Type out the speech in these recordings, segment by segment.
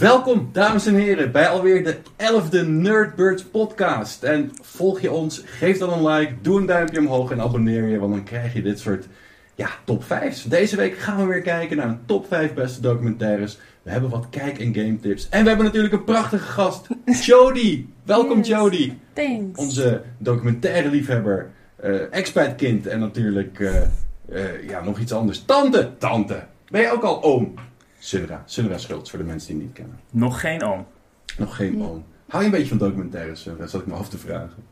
Welkom, dames en heren, bij alweer de 11e Nerdbirds podcast. En volg je ons, geef dan een like, doe een duimpje omhoog en abonneer je, want dan krijg je dit soort ja, top 5's. Deze week gaan we weer kijken naar een top 5 beste documentaires. We hebben wat kijk- en game tips. En we hebben natuurlijk een prachtige gast, Jody. Welkom Yes. Jody, Thanks. onze documentaire liefhebber, eh expertkind en natuurlijk eh, eh, ja, nog iets anders. Tante, tante. Ben je ook al oom? Sunra, Sunra Schultz voor de mensen die hem niet kennen. Nog geen oom. Nog geen oom. Hou je een beetje van documentaires? Sunra? Zat ik me af te vragen.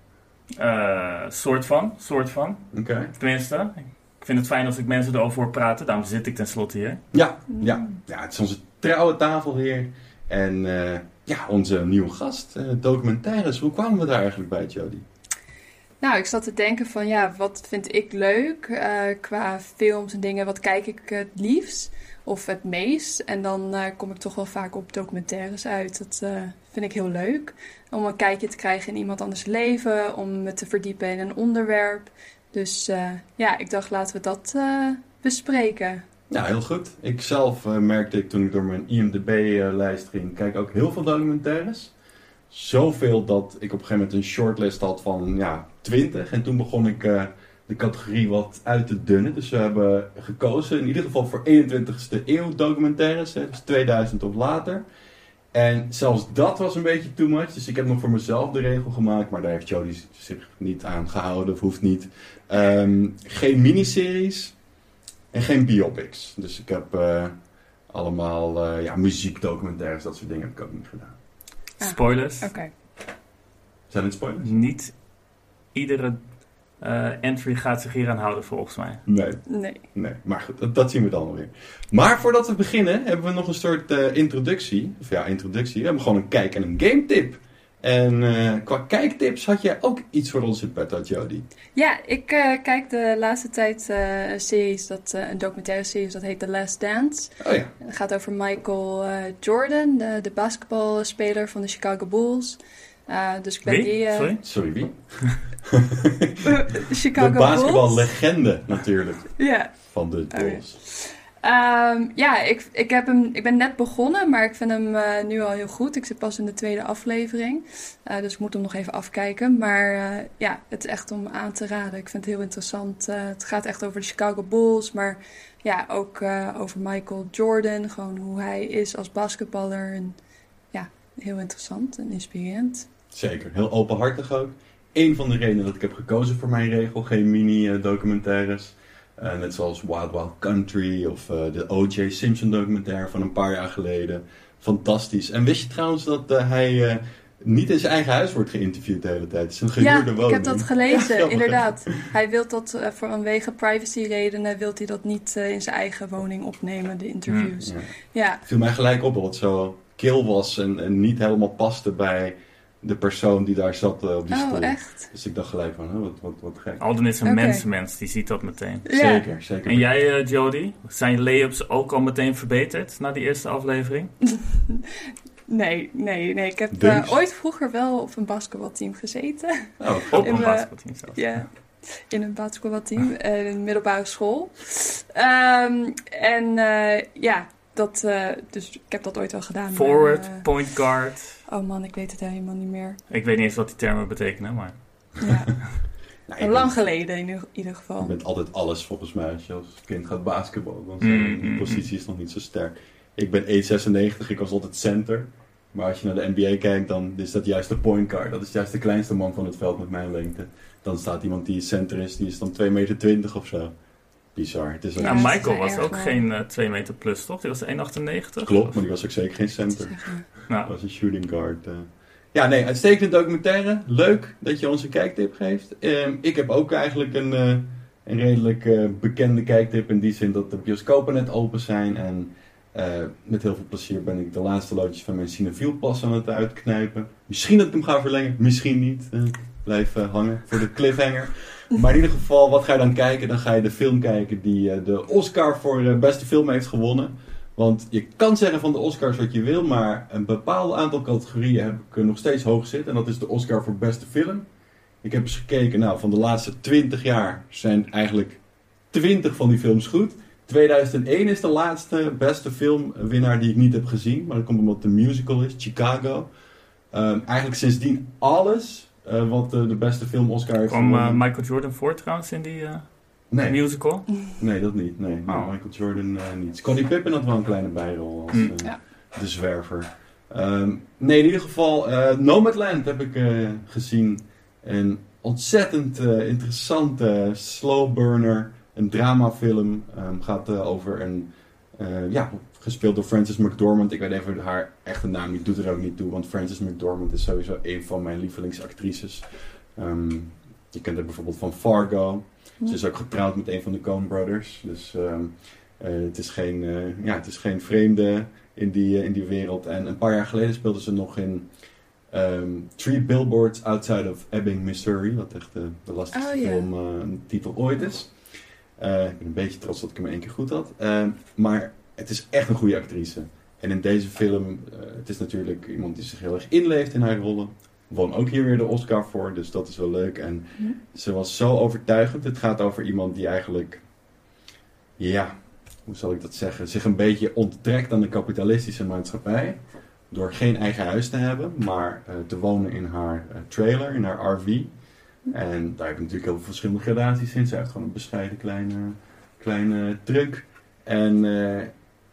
Eh, soort van, soort van. Oké. Tenminste, ik vind het fijn als ik mensen erover hoor praten. Daarom zit ik tenslotte hier. Ja, ja, ja, het is onze trouwe tafelheer. En eh, ja, onze nieuwe gast, eh, documentaires. Hoe kwamen we daar eigenlijk bij, Jody? Nou, ik zat te denken van ja, wat vind ik leuk eh, qua films en dingen? Wat kijk ik het liefst of het meest? En dan eh, kom ik toch wel vaak op documentaires uit. Dat eh, vind ik heel leuk. Om een kijkje te krijgen in iemand anders leven, om me te verdiepen in een onderwerp. Dus eh, ja, ik dacht laten we dat bespreken. Ja, heel goed. Ik zelf merkte ik toen ik door mijn IMDb-lijst ging, kijk ook heel veel documentaires. Zoveel dat ik op een gegeven moment een shortlist had van ja, 20. En toen begon ik de categorie wat uit te dunnen. Dus we hebben gekozen in ieder geval voor 21ste eeuw documentaires. Hè, dus 2000 of later. En zelfs dat was een beetje too much. Dus ik heb nog voor mezelf de regel gemaakt. Maar daar heeft Jody zich niet aan gehouden. Of hoeft niet. Ehm, geen miniseries. En geen biopics. Dus ik heb eh, allemaal eh, ja, muziekdocumentaires, dat soort dingen heb ik ook niet gedaan. Ah, Spoilers. Oké. Zijn het spoilers? Niet iedere eh, entry gaat zich hier aan houden volgens mij. Nee, Nee. nee. Maar goed, dat, dat zien we dan wel weer. Maar voordat we beginnen, hebben we nog een soort eh, introductie. Of ja, introductie. We hebben gewoon een kijk- en een game tip. En eh, qua kijktips had jij ook iets voor ons in petto, Jody. Ja, ik eh, kijk de laatste tijd eh, een series, dat, eh, een documentaire series, dat heet The Last Dance. Oh ja. Het gaat over Michael eh, Jordan, de, de basketbalspeler van de Chicago Bulls. Eh, dus ik ben Wie? die... eh, Sorry? Sorry, wie? de Chicago de basketballegende natuurlijk Ja. van de. Bulls. Ehm, ja, ik, ik, heb hem, ik ben net begonnen, maar ik vind hem eh, nu al heel goed. Ik zit pas in de tweede aflevering, eh, dus ik moet hem nog even afkijken. Maar eh, ja, het is echt om aan te raden. Ik vind het heel interessant. Het gaat echt over de Chicago Bulls, maar ja, ook eh, over Michael Jordan. Gewoon hoe hij is als basketballer. En, ja, heel interessant en inspirerend. Zeker, heel openhartig ook. Eén van de redenen dat ik heb gekozen voor mijn regel, geen mini-documentaires. Eh, net zoals Wild Wild Country of eh, de O.J. Simpson documentaire van een paar jaar geleden. Fantastisch. En wist je trouwens dat eh, hij niet in zijn eigen huis wordt geïnterviewd de hele tijd? Het is een Ja, gehuurde ik woning. heb dat Ja, gelezen, inderdaad. Hij wil dat vanwege privacyredenen wil hij dat niet in zijn eigen woning opnemen, de interviews. Ja. Ja, viel mij gelijk op dat het zo kil was en, en niet helemaal paste bij de persoon die daar zat eh, op die oh stoel. echt? Dus ik dacht gelijk van, hè, wat, wat, wat gek. Alden is een mensenmens, die ziet dat meteen. Ja. Zeker, zeker. En jij, eh, Jody, zijn je layups ook al meteen verbeterd na die eerste aflevering? Nee, nee, nee. Ik heb eh, ooit vroeger wel op een basketbalteam gezeten. Oh, Op een basketbalteam zelfs. Ja, in een basketbalteam eh, in een middelbare school. Ehm, en eh, ja, dat, eh, dus ik heb dat ooit wel gedaan. maar, Forward, eh, point guard. oh man, ik weet het helemaal niet meer. Ik weet niet eens wat die termen betekenen, maar... Ja, nou, lang geleden in ieder- ieder Je geval. bent altijd alles volgens mij als je als kind gaat basketballen. Dan zijn Mm, die mm, positie is nog niet zo sterk. Ik ben 1,96, ik was altijd center. Maar als je naar de NBA kijkt, dan is dat juist de point guard. Dat is juist de kleinste man van het veld met mijn lengte. Dan staat iemand die center is, die is dan 2,20 meter of zo. Bizar. Het is Michael was ook geen eh 2 meter plus, toch? Die was 1,98? Klopt, maar die was ook zeker geen te center. Nou, Dat was een shooting guard. eh. Ja, nee, uitstekende documentaire. Leuk dat je ons een kijktip geeft. Ehm, ik heb ook eigenlijk een, eh, een redelijk eh, bekende kijktip. In die zin dat de bioscopen net open zijn. En eh, met heel veel plezier ben ik de laatste loodjes van mijn Cinefiel pas aan het uitknijpen. Misschien dat ik hem ga verlengen, misschien niet. Eh, blijf eh, hangen voor de cliffhanger. Maar in ieder geval, wat ga je dan kijken? Dan ga je de film kijken die eh, de Oscar voor eh, beste film heeft gewonnen. Want je kan zeggen van de Oscars wat je wil, maar een bepaald aantal categorieën heb ik nog steeds hoog zitten. En dat is de Oscar voor beste film. Ik heb eens gekeken, nou, van de laatste 20 jaar zijn eigenlijk 20 van die films goed. 2001 is de laatste beste filmwinnaar die ik niet heb gezien. Maar dat komt omdat een musical is, Chicago. Ehm, eigenlijk sindsdien alles eh, wat de, de beste film Oscar heeft Kwam eh, gewonnen. Michael Jordan voor trouwens in die eh, nee, musical? nee, dat niet. Nee, Oh. Michael Jordan eh, niet. Scottie Pippen had wel een kleine bijrol als eh, Ja. de zwerver. Ehm, nee, in ieder geval, eh Nomadland heb ik eh, gezien. Een ontzettend eh, interessante slow burner, een dramafilm. Ehm gaat eh, over een, eh, ja, gespeeld door Frances McDormand. Ik weet even haar echte naam niet, doet er ook niet toe, want Frances McDormand is sowieso een van mijn lievelingsactrices. Ehm, je kent haar bijvoorbeeld van Fargo. Ze is ook getrouwd met een van de Coen Brothers. Dus ehm, eh, het, is geen, eh, ja, het is geen vreemde in die, eh, in die wereld. En een paar jaar geleden speelde ze nog in ehm, Three Billboards Outside of Ebbing, Missouri. Wat echt de, lastigste Oh, ja. film titel ooit is. Ik ben een beetje trots dat ik hem één keer goed had. Maar het is echt een goede actrice. En in deze film, eh, het is natuurlijk iemand die zich heel erg inleeft in haar rollen. Won ook hier weer de Oscar voor, dus dat is wel leuk. En ze was zo overtuigend. Het gaat over iemand die eigenlijk, ja, hoe zal ik dat zeggen, zich een beetje onttrekt aan de kapitalistische maatschappij. Door geen eigen huis te hebben, maar eh, te wonen in haar eh, trailer, in haar RV. En daar heb je natuurlijk heel veel verschillende gradaties in. Ze heeft gewoon een bescheiden kleine, kleine truck. En,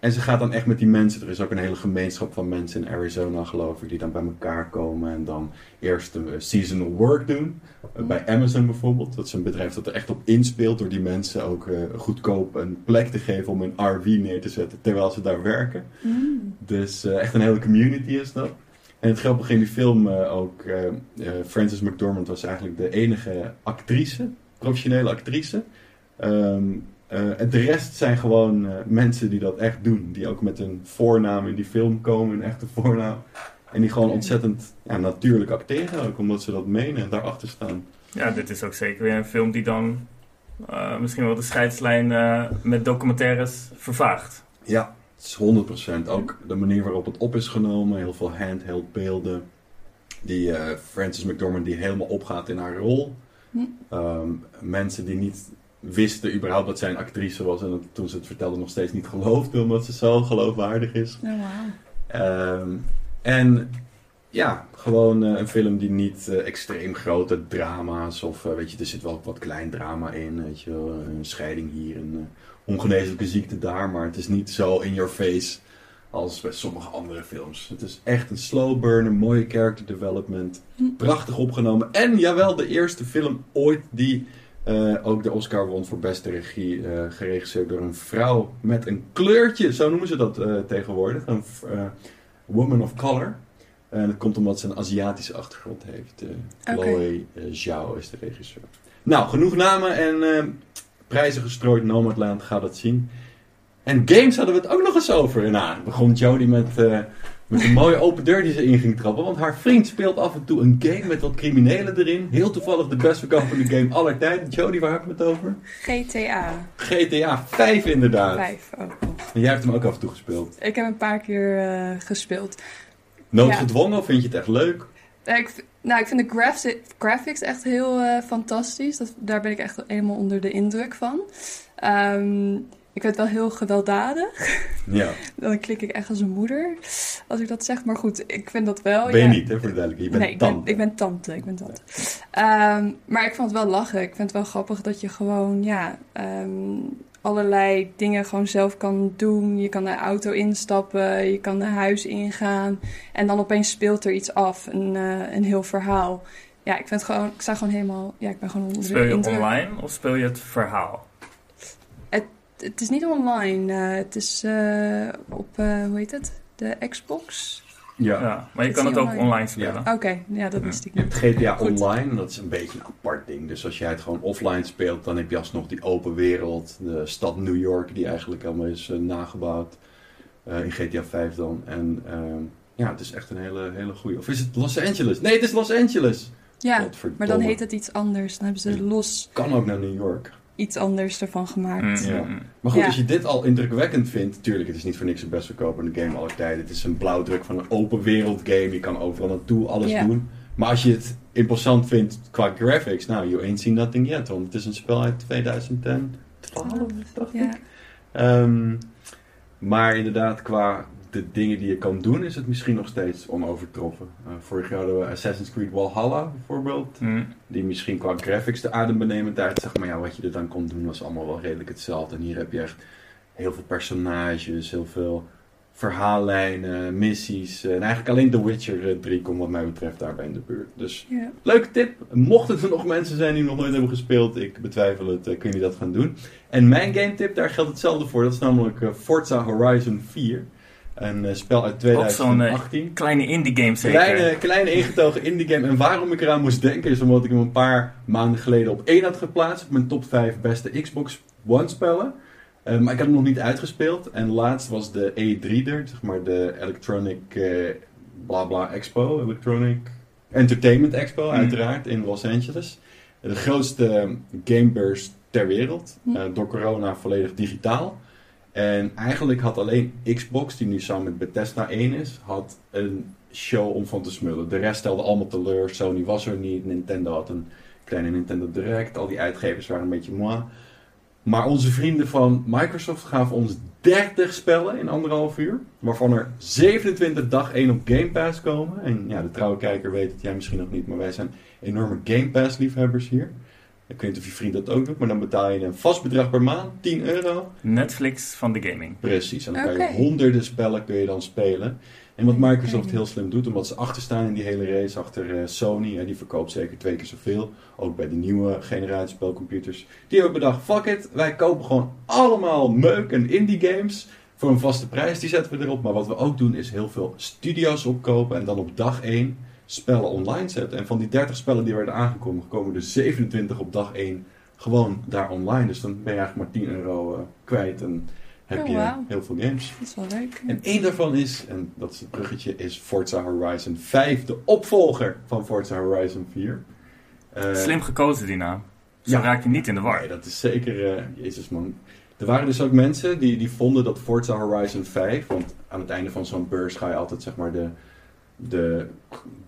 en ze gaat dan echt met die mensen. Er is ook een hele gemeenschap van mensen in Arizona, geloof ik, die dan bij elkaar komen en dan eerst de eh, seasonal work doen. Eh, bij Amazon bijvoorbeeld. Dat is een bedrijf dat er echt op inspeelt door die mensen ook eh, goedkoop een plek te geven om een RV neer te zetten terwijl ze daar werken. Mm. Dus echt een hele community is dat. En het grappige in die film ook, Frances McDormand was eigenlijk de enige actrice, professionele actrice. Ehm, eh, en de rest zijn gewoon eh, mensen die dat echt doen. Die ook met hun voornaam in die film komen, een echte voornaam. En die gewoon ontzettend ja, natuurlijk acteren ook, omdat ze dat menen en daarachter staan. Ja, dit is ook zeker weer een film die dan eh, misschien wel de scheidslijn eh, met documentaires vervaagt. Ja, het is 100%. Ook de manier waarop het op is genomen. Heel veel handheld beelden. Die eh, Frances McDormand die helemaal opgaat in haar rol. Hm. Ehm, mensen die niet wisten überhaupt dat zij een actrice was. En dat, toen ze het vertelde nog steeds niet geloofden. Omdat ze zo geloofwaardig is. Oh, wauw. Ehm, en ja, gewoon eh, een film die niet eh, extreem grote drama's of eh, weet je, er zit wel wat klein drama in, weet je een scheiding hier, een ongeneeslijke ziekte daar, maar het is niet zo in your face als bij sommige andere films. Het is echt een slow burner, mooie character development, Hm. prachtig opgenomen en jawel, de eerste film ooit die eh, ook de Oscar won voor beste regie, eh, geregisseerd door een vrouw met een kleurtje, zo noemen ze dat eh, tegenwoordig, een woman of color. En dat komt omdat ze een Aziatische achtergrond heeft. Chloe eh, Zhao is de regisseur. Nou, genoeg namen en prijzen gestrooid. Nomadland gaat het zien. En games hadden we het ook nog eens over. Nou, begon Jodie met, met een mooie open deur die ze in ging trappen. Want haar vriend speelt af en toe een game met wat criminelen erin. Heel toevallig de best verkopende game aller tijden. Jodie, waar heb ik het over? GTA GTA 5 inderdaad. 5 ook nog. En jij hebt hem ook af en toe gespeeld. Ik heb een paar keer eh, gespeeld. Noodgedwongen of vind je het echt leuk? Ja, ik, nou, ik vind de graphi- graphics echt heel eh, fantastisch. Dat, daar ben ik echt helemaal onder de indruk van. Ehm, ik vind het wel heel gewelddadig. Ja. Dan klik ik echt als een moeder als ik dat zeg. Maar goed, ik vind dat wel. ben je ja. niet, hè, voor de duidelijkheid. Je bent nee, ik ben, tante. ik ben tante. Ik ben tante. Ehm, maar ik vond het wel lachen. Ik vind het wel grappig dat je gewoon, ja, ehm, allerlei dingen gewoon zelf kan doen. Je kan de auto instappen, je kan naar huis ingaan. En dan opeens speelt er iets af, een, eh, een heel verhaal. Ja, ik vind het gewoon, ik sta gewoon helemaal, ja, ik ben gewoon onder Speel je online of speel je het verhaal? Het is niet online. eh, het is eh, op, eh, hoe heet het? De Xbox. Ja. Ja, maar je kan het ook online. spelen. Oké, ja, dat Ja. wist ik Je niet. hebt GTA Goed. Online, en dat is een beetje een apart ding. Dus als jij het gewoon offline speelt, dan heb je alsnog die open wereld. De stad New York, die eigenlijk allemaal is nagebouwd. eh, in GTA 5 dan. En ehm, ja, het is echt een hele, hele goede. Of is het Los Angeles? Nee, het is Los Angeles! Ja, maar dan heet het iets anders. Dan hebben ze los Kan ook naar New York. Iets anders ervan gemaakt. Mm, Ja. Maar goed, Ja. als je dit al indrukwekkend vindt, tuurlijk, het is niet voor niks de best verkopende game aller tijden. Het is een blauwdruk van een open wereld game. Je kan overal naartoe alles doen. Maar als je het imposant vindt qua graphics, nou, you ain't seen nothing yet. Want het is een spel uit 2012, dacht Ja. ik. Ehm, maar inderdaad, qua de dingen die je kan doen, is het misschien nog steeds onovertroffen. Eh, vorig jaar hadden we Assassin's Creed Valhalla bijvoorbeeld. Mm. Die misschien qua graphics de adembenemendheid, zeg maar ja, wat je er dan kon doen was allemaal wel redelijk hetzelfde. En hier heb je echt heel veel personages, heel veel verhaallijnen, missies. En eigenlijk alleen The Witcher eh, 3 komt wat mij betreft daarbij in de buurt. Dus leuke tip. Mochten er nog mensen zijn die nog nooit hebben gespeeld, ik betwijfel het, eh, kun je dat gaan doen. En mijn game tip, daar geldt hetzelfde voor. Dat is namelijk eh, Forza Horizon 4. Een eh, spel uit Ook zo'n eh, 2018. kleine indie game zeker. Kleine, kleine ingetogen indie game. En waarom ik eraan moest denken is omdat ik hem een paar maanden geleden op één had geplaatst. Op mijn top 5 beste Xbox One spellen. Eh, maar ik had hem nog niet uitgespeeld. En laatst was de E3 er. Zeg maar de Electronic eh bla bla Expo. Electronic Entertainment Expo Mhm. uiteraard in Los Angeles. De grootste gamebeurs ter wereld. Mhm. Eh, door corona volledig digitaal. En eigenlijk had alleen Xbox, die nu samen met Bethesda 1 is, had een show om van te smullen. De rest stelde allemaal teleur. Sony was er niet. Nintendo had een kleine Nintendo Direct. Al die uitgevers waren een beetje moi. Maar onze vrienden van Microsoft gaven ons 30 spellen in anderhalf uur. Waarvan er 27 dag 1 op Game Pass komen. En ja, de trouwe kijker weet het, jij misschien nog niet. Maar wij zijn enorme Game Pass liefhebbers hier. Ik weet niet of je vriend dat ook doet. Maar dan betaal je een vast bedrag per maand. 10 euro. Netflix van de gaming. Precies, en dan kan Oké. je honderden spellen kun je dan spelen. En wat Microsoft heel slim doet, omdat ze achter staan in die hele race, achter eh, Sony, hè, die verkoopt zeker twee keer zoveel. Ook bij de nieuwe generatie spelcomputers. Die hebben bedacht, fuck it, wij kopen gewoon allemaal meuk en indie games voor een vaste prijs. Die zetten we erop. Maar wat we ook doen is heel veel studio's opkopen en dan op dag 1 spellen online zetten. En van die 30 spellen die werden aangekondigd, komen er 27 op dag 1 gewoon daar online. Dus dan ben je eigenlijk maar 10 euro eh, kwijt en heb Oh, je heel veel games. Dat is wel leuk. En één daarvan is, en dat is het bruggetje, is Forza Horizon 5, de opvolger van Forza Horizon 4. Eh, Slim gekozen die naam. Zo ja. raak je niet in de war. Nee, dat is zeker, eh, jezus man. Er waren dus ook mensen die, die vonden dat Forza Horizon 5, want aan het einde van zo'n beurs ga je altijd zeg maar de, de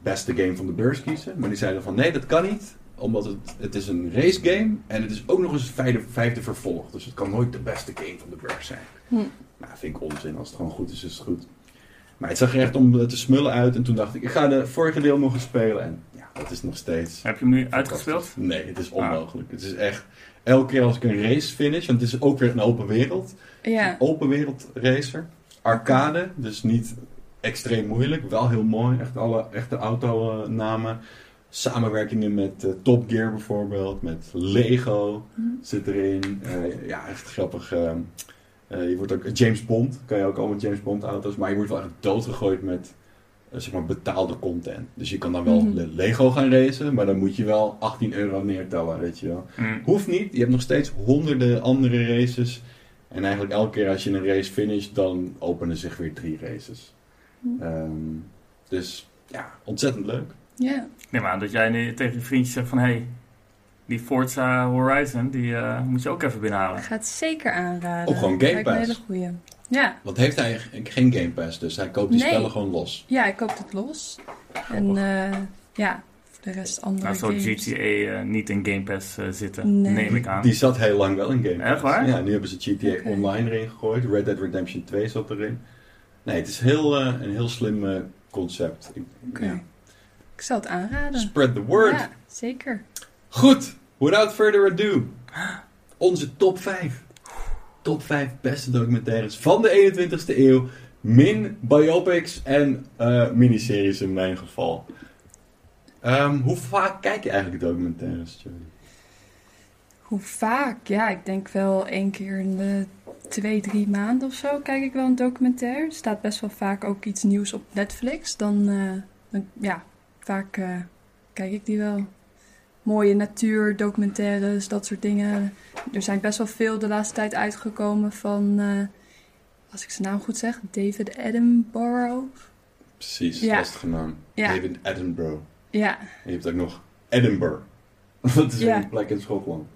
beste game van de beurs kiezen. Maar die zeiden van nee, dat kan niet, omdat het, het is een race game en het is ook nog eens het vijfde, vijfde vervolg. Dus het kan nooit de beste game van de beurs zijn. Hm. Nou, vind ik onzin. Als het gewoon goed is, is het goed. Maar het zag er echt om te smullen uit. En toen dacht ik, ik ga de vorige deel nog eens spelen. En ja, dat is nog steeds... Heb je hem nu uitgespeeld? Nee, het is onmogelijk. Het is echt... Elke keer als ik een race finish, want het is ook weer een open wereld. Ja. Een open wereld racer. Arcade, dus niet extreem moeilijk. Wel heel mooi. Echt alle echte autonamen. Samenwerkingen met eh, Top Gear bijvoorbeeld. Met Lego Hm. zit erin. Eh, ja, echt grappig. eh, eh, je wordt ook James Bond. Kan je ook allemaal James Bond auto's. Maar je wordt wel echt doodgegooid met eh, zeg maar betaalde content. Dus je kan dan wel Mhm. le- Lego gaan racen. Maar dan moet je wel 18 euro neertellen, weet je wel. Mm. Hoeft niet. Je hebt nog steeds honderden andere races. En eigenlijk elke keer als je een race finisht, dan openen zich weer drie races. Hm. Ehm, dus ja, ontzettend leuk. Ja. Ik neem aan dat jij nu tegen je vriendje zegt van... Hey, die Forza Horizon, die eh, moet je ook even binnenhalen. Ik ga het zeker aanraden. Of gewoon Game me een Pass. hele goeie. Ja. Want heeft hij geen Game Pass, dus hij koopt die Nee. spellen gewoon los. ja, ik koop het los. En eh, ja, voor de rest andere Nou, zou. GTA eh, niet in Game Pass zitten, Nee. neem ik aan. Die zat heel lang wel in Game Pass. Echt waar? Ja, nu hebben ze GTA. Online erin gegooid. Red Dead Redemption 2 zat erin. Nee, het is heel, eh, een heel slim eh, concept. Ik- ja. Ik zal het aanraden. Spread the word. Ja, zeker. Goed, without further ado. Onze top 5. Top 5 beste documentaires van de 21ste eeuw. Min biopics en eh, miniseries in mijn geval. Ehm, hoe vaak kijk je eigenlijk documentaires, Jodie? Hoe vaak? Ja, ik denk wel één keer in de twee, drie maanden of zo kijk ik wel een documentaire. Er staat best wel vaak ook iets nieuws op Netflix. Dan, eh, dan ja, vaak eh, kijk ik die wel. Mooie natuurdocumentaires, dat soort dingen. Er zijn best wel veel de laatste tijd uitgekomen van, eh, als ik zijn naam goed zeg, David Attenborough. Precies, Ja. lastige naam. Ja, David Attenborough. ja, En je hebt ook nog Edinburgh. Dat is Ja. een plek in Schotland.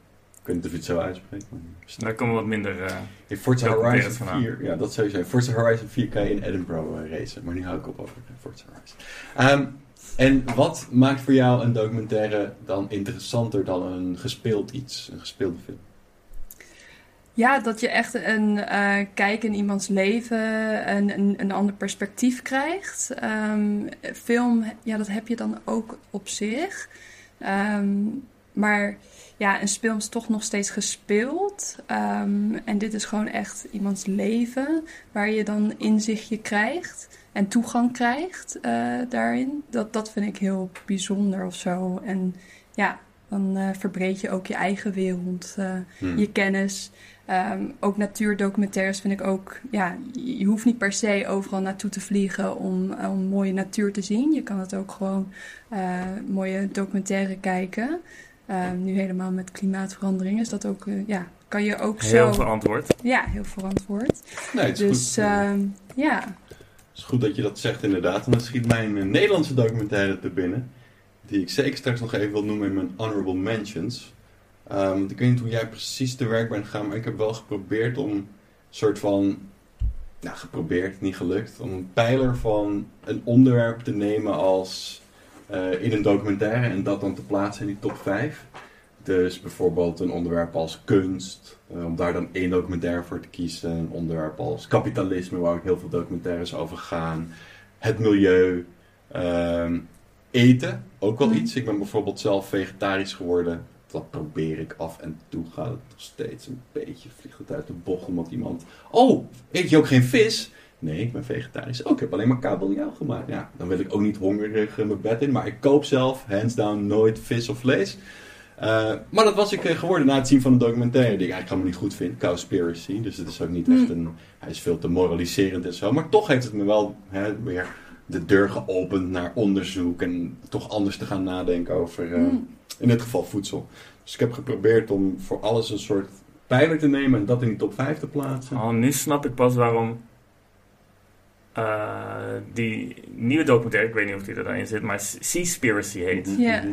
Ik weet niet of je het zo uitspreekt. Maar... Daar komen wat minder... eh, In Forza Horizon vandaan. 4, ja dat sowieso. Forza Horizon 4 kan je in Edinburgh eh, racen, maar nu hou ik op over Forza Horizon. Ehm, en wat maakt voor jou een documentaire dan interessanter dan een gespeeld iets, een gespeelde film? Ja, dat je echt een uh, kijk in iemands leven, een, een, een ander perspectief krijgt. Um, film, ja, dat heb je dan ook op zich. Um, maar ja, een film is toch nog steeds gespeeld. Um, en dit is gewoon echt iemands leven, waar je dan inzichtje krijgt en toegang krijgt uh, daarin. Dat, dat vind ik heel bijzonder of zo. En ja, dan uh, verbreed je ook je eigen wereld, uh, hmm. je kennis. Um, ook natuurdocumentaires vind ik ook, ja, je hoeft niet per se overal naartoe te vliegen om, om mooie natuur te zien. Je kan het ook gewoon mooie documentaire kijken. Um, nu helemaal met klimaatverandering is dat ook, uh, ja, kan je ook heel zo... Heel verantwoord. Ja, heel verantwoord. Nee, het is dus, goed. Um, ja. Het is goed dat je dat zegt inderdaad. En dan schiet mijn uh, Nederlandse documentaire te binnen. Die ik zeker straks nog even wil noemen in mijn honorable mentions. Um, ik weet niet hoe jij precies te werk bent gegaan, maar ik heb wel geprobeerd om een soort van. Nou, geprobeerd, niet gelukt. Om een pijler van een onderwerp te nemen als. Uh, in een documentaire en dat dan te plaatsen in die top 5. Dus bijvoorbeeld een onderwerp als kunst, uh, om daar dan één documentaire voor te kiezen. Een onderwerp als kapitalisme, waar ook heel veel documentaires over gaan. Het milieu. Uh, eten, ook wel mm. iets. Ik ben bijvoorbeeld zelf vegetarisch geworden dat probeer ik af en toe gaat het nog steeds een beetje, vliegt het uit de bocht omdat iemand, oh, eet je ook geen vis? Nee, ik ben vegetarisch. Oh, ik heb alleen maar kabeljauw gemaakt. Ja, dan wil ik ook niet hongerig mijn bed in, maar ik koop zelf, hands down, nooit vis of vlees. Uh, maar dat was ik geworden na het zien van een documentaire die ik eigenlijk helemaal niet goed vind, Cowspiracy. Dus het is ook niet echt een, hij is veel te moraliserend en zo, maar toch heeft het me wel hè, weer de deur geopend naar onderzoek en toch anders te gaan nadenken over... Uh, mm in dit geval voedsel. Dus ik heb geprobeerd om voor alles een soort pijler te nemen en dat in de top 5 te plaatsen. Oh, nu snap ik pas waarom uh, die nieuwe documentaire, ik weet niet of die er daarin zit, maar Seaspiracy heet. Ja. Yeah.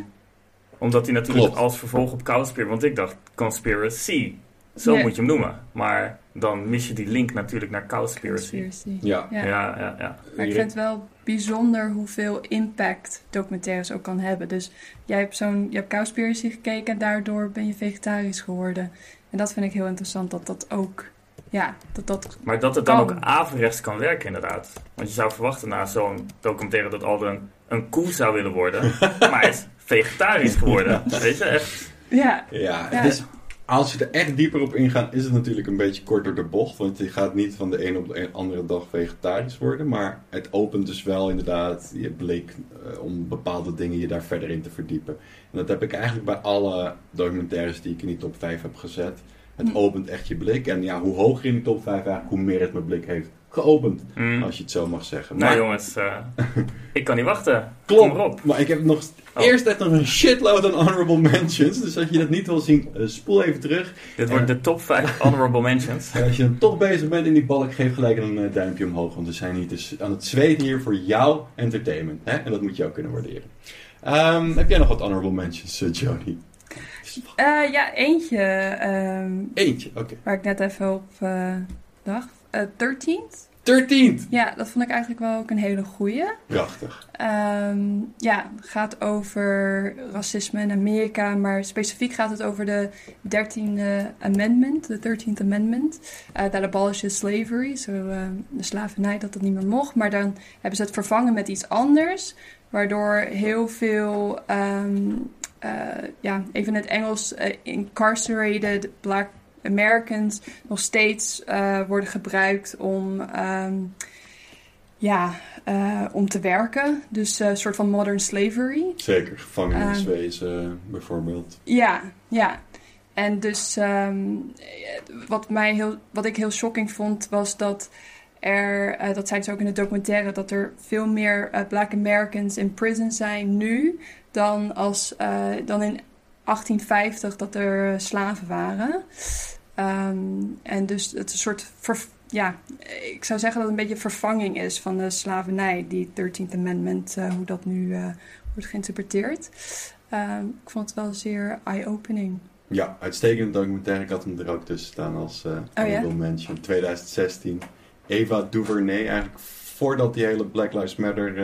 Omdat die natuurlijk Klopt. als vervolg op Cowspiracy, want ik dacht Conspiracy. Zo yeah. moet je hem noemen. Maar dan mis je die link natuurlijk naar Cowspiracy. Conspiracy. Ja. Ja. Ja, ja, ja. Maar ik vind het wel bijzonder hoeveel impact documentaires ook kan hebben. Dus jij hebt zo'n, je hebt Cowspiracy gekeken en daardoor ben je vegetarisch geworden. En dat vind ik heel interessant, dat dat ook, ja, dat dat Maar dat het dan ook averechts kan werken inderdaad. Want je zou verwachten na zo'n documentaire dat Alden een, koe zou willen worden. maar hij is vegetarisch geworden. Weet je, echt. Ja. Ja, is, als je er echt dieper op ingaat, is het natuurlijk een beetje kort door de bocht. Want je gaat niet van de een op de andere dag vegetarisch worden. Maar het opent dus wel inderdaad je blik uh, om bepaalde dingen je daar verder in te verdiepen. En dat heb ik eigenlijk bij alle documentaires die ik in die top 5 heb gezet. Het opent echt je blik. En ja, hoe hoger in die top 5 eigenlijk, hoe meer het mijn blik heeft geopend. Mm. Als je het zo mag zeggen. Nou maar... jongens, uh, ik kan niet wachten. Klopt. Kom erop. Maar ik heb nog oh. eerst echt nog een shitload aan honorable mentions. Dus als je dat niet wil zien, uh, spoel even terug. Dit en, wordt de top 5 honorable mentions. En als je dan toch bezig bent in die balk, geef gelijk een uh, duimpje omhoog. Want we zijn hier dus aan het zweten hier voor jouw entertainment. Hè? En dat moet je ook kunnen waarderen. Um, heb jij nog wat honorable mentions, Jody? Uh, ja, eentje. Um, eentje, oké. Okay. Waar ik net even op uh, dacht. Uh, 13th. 13th! Ja, dat vond ik eigenlijk wel ook een hele goeie. Prachtig. Um, ja, gaat over racisme in Amerika, maar specifiek gaat het over de 13e Amendment, de 13th Amendment. Uh, that abolishes slavery, zo so, uh, de slavernij, dat dat niet meer mocht. Maar dan hebben ze het vervangen met iets anders, waardoor heel veel um, ja, even in het Engels, uh, incarcerated black Americans nog steeds uh, worden gebruikt om, um, ja, om te werken. Dus een soort van modern slavery. Zeker, gevangeniswezen um, bijvoorbeeld. Ja, ja. En dus um, wat, mij heel, wat ik heel shocking vond, was dat er, uh, dat zijn ze ook in de documentaire, dat er veel meer uh, Black Americans in prison zijn nu dan, als, uh, dan in 1850 dat er slaven waren. Um, en dus het is een soort, ver, ja, ik zou zeggen dat het een beetje vervanging is van de slavernij, die 13th Amendment, hoe dat nu wordt geïnterpreteerd. Um, ik vond het wel zeer eye-opening. Ja, uitstekende documentaire. Ik had hem er ook tussen staan als uh, oh, ja? mention. 2016. Eva DuVernay, eigenlijk voordat die hele Black Lives Matter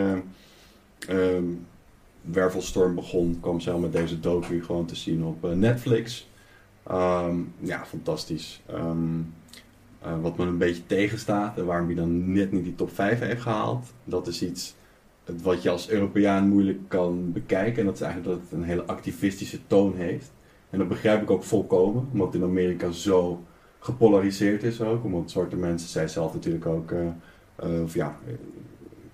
uh, wervelstorm begon, kwam ze met deze docu gewoon te zien op uh, Netflix. Ehm, ja, fantastisch. Ehm, eh, wat me een beetje tegenstaat en waarom hij dan net niet die top 5 heeft gehaald, dat is iets wat je als Europeaan moeilijk kan bekijken. En dat is eigenlijk dat het een hele activistische toon heeft. En dat begrijp ik ook volkomen, omdat in Amerika zo gepolariseerd is ook. Omdat zwarte mensen, zij zelf natuurlijk ook, eh, eh, of ja, eh,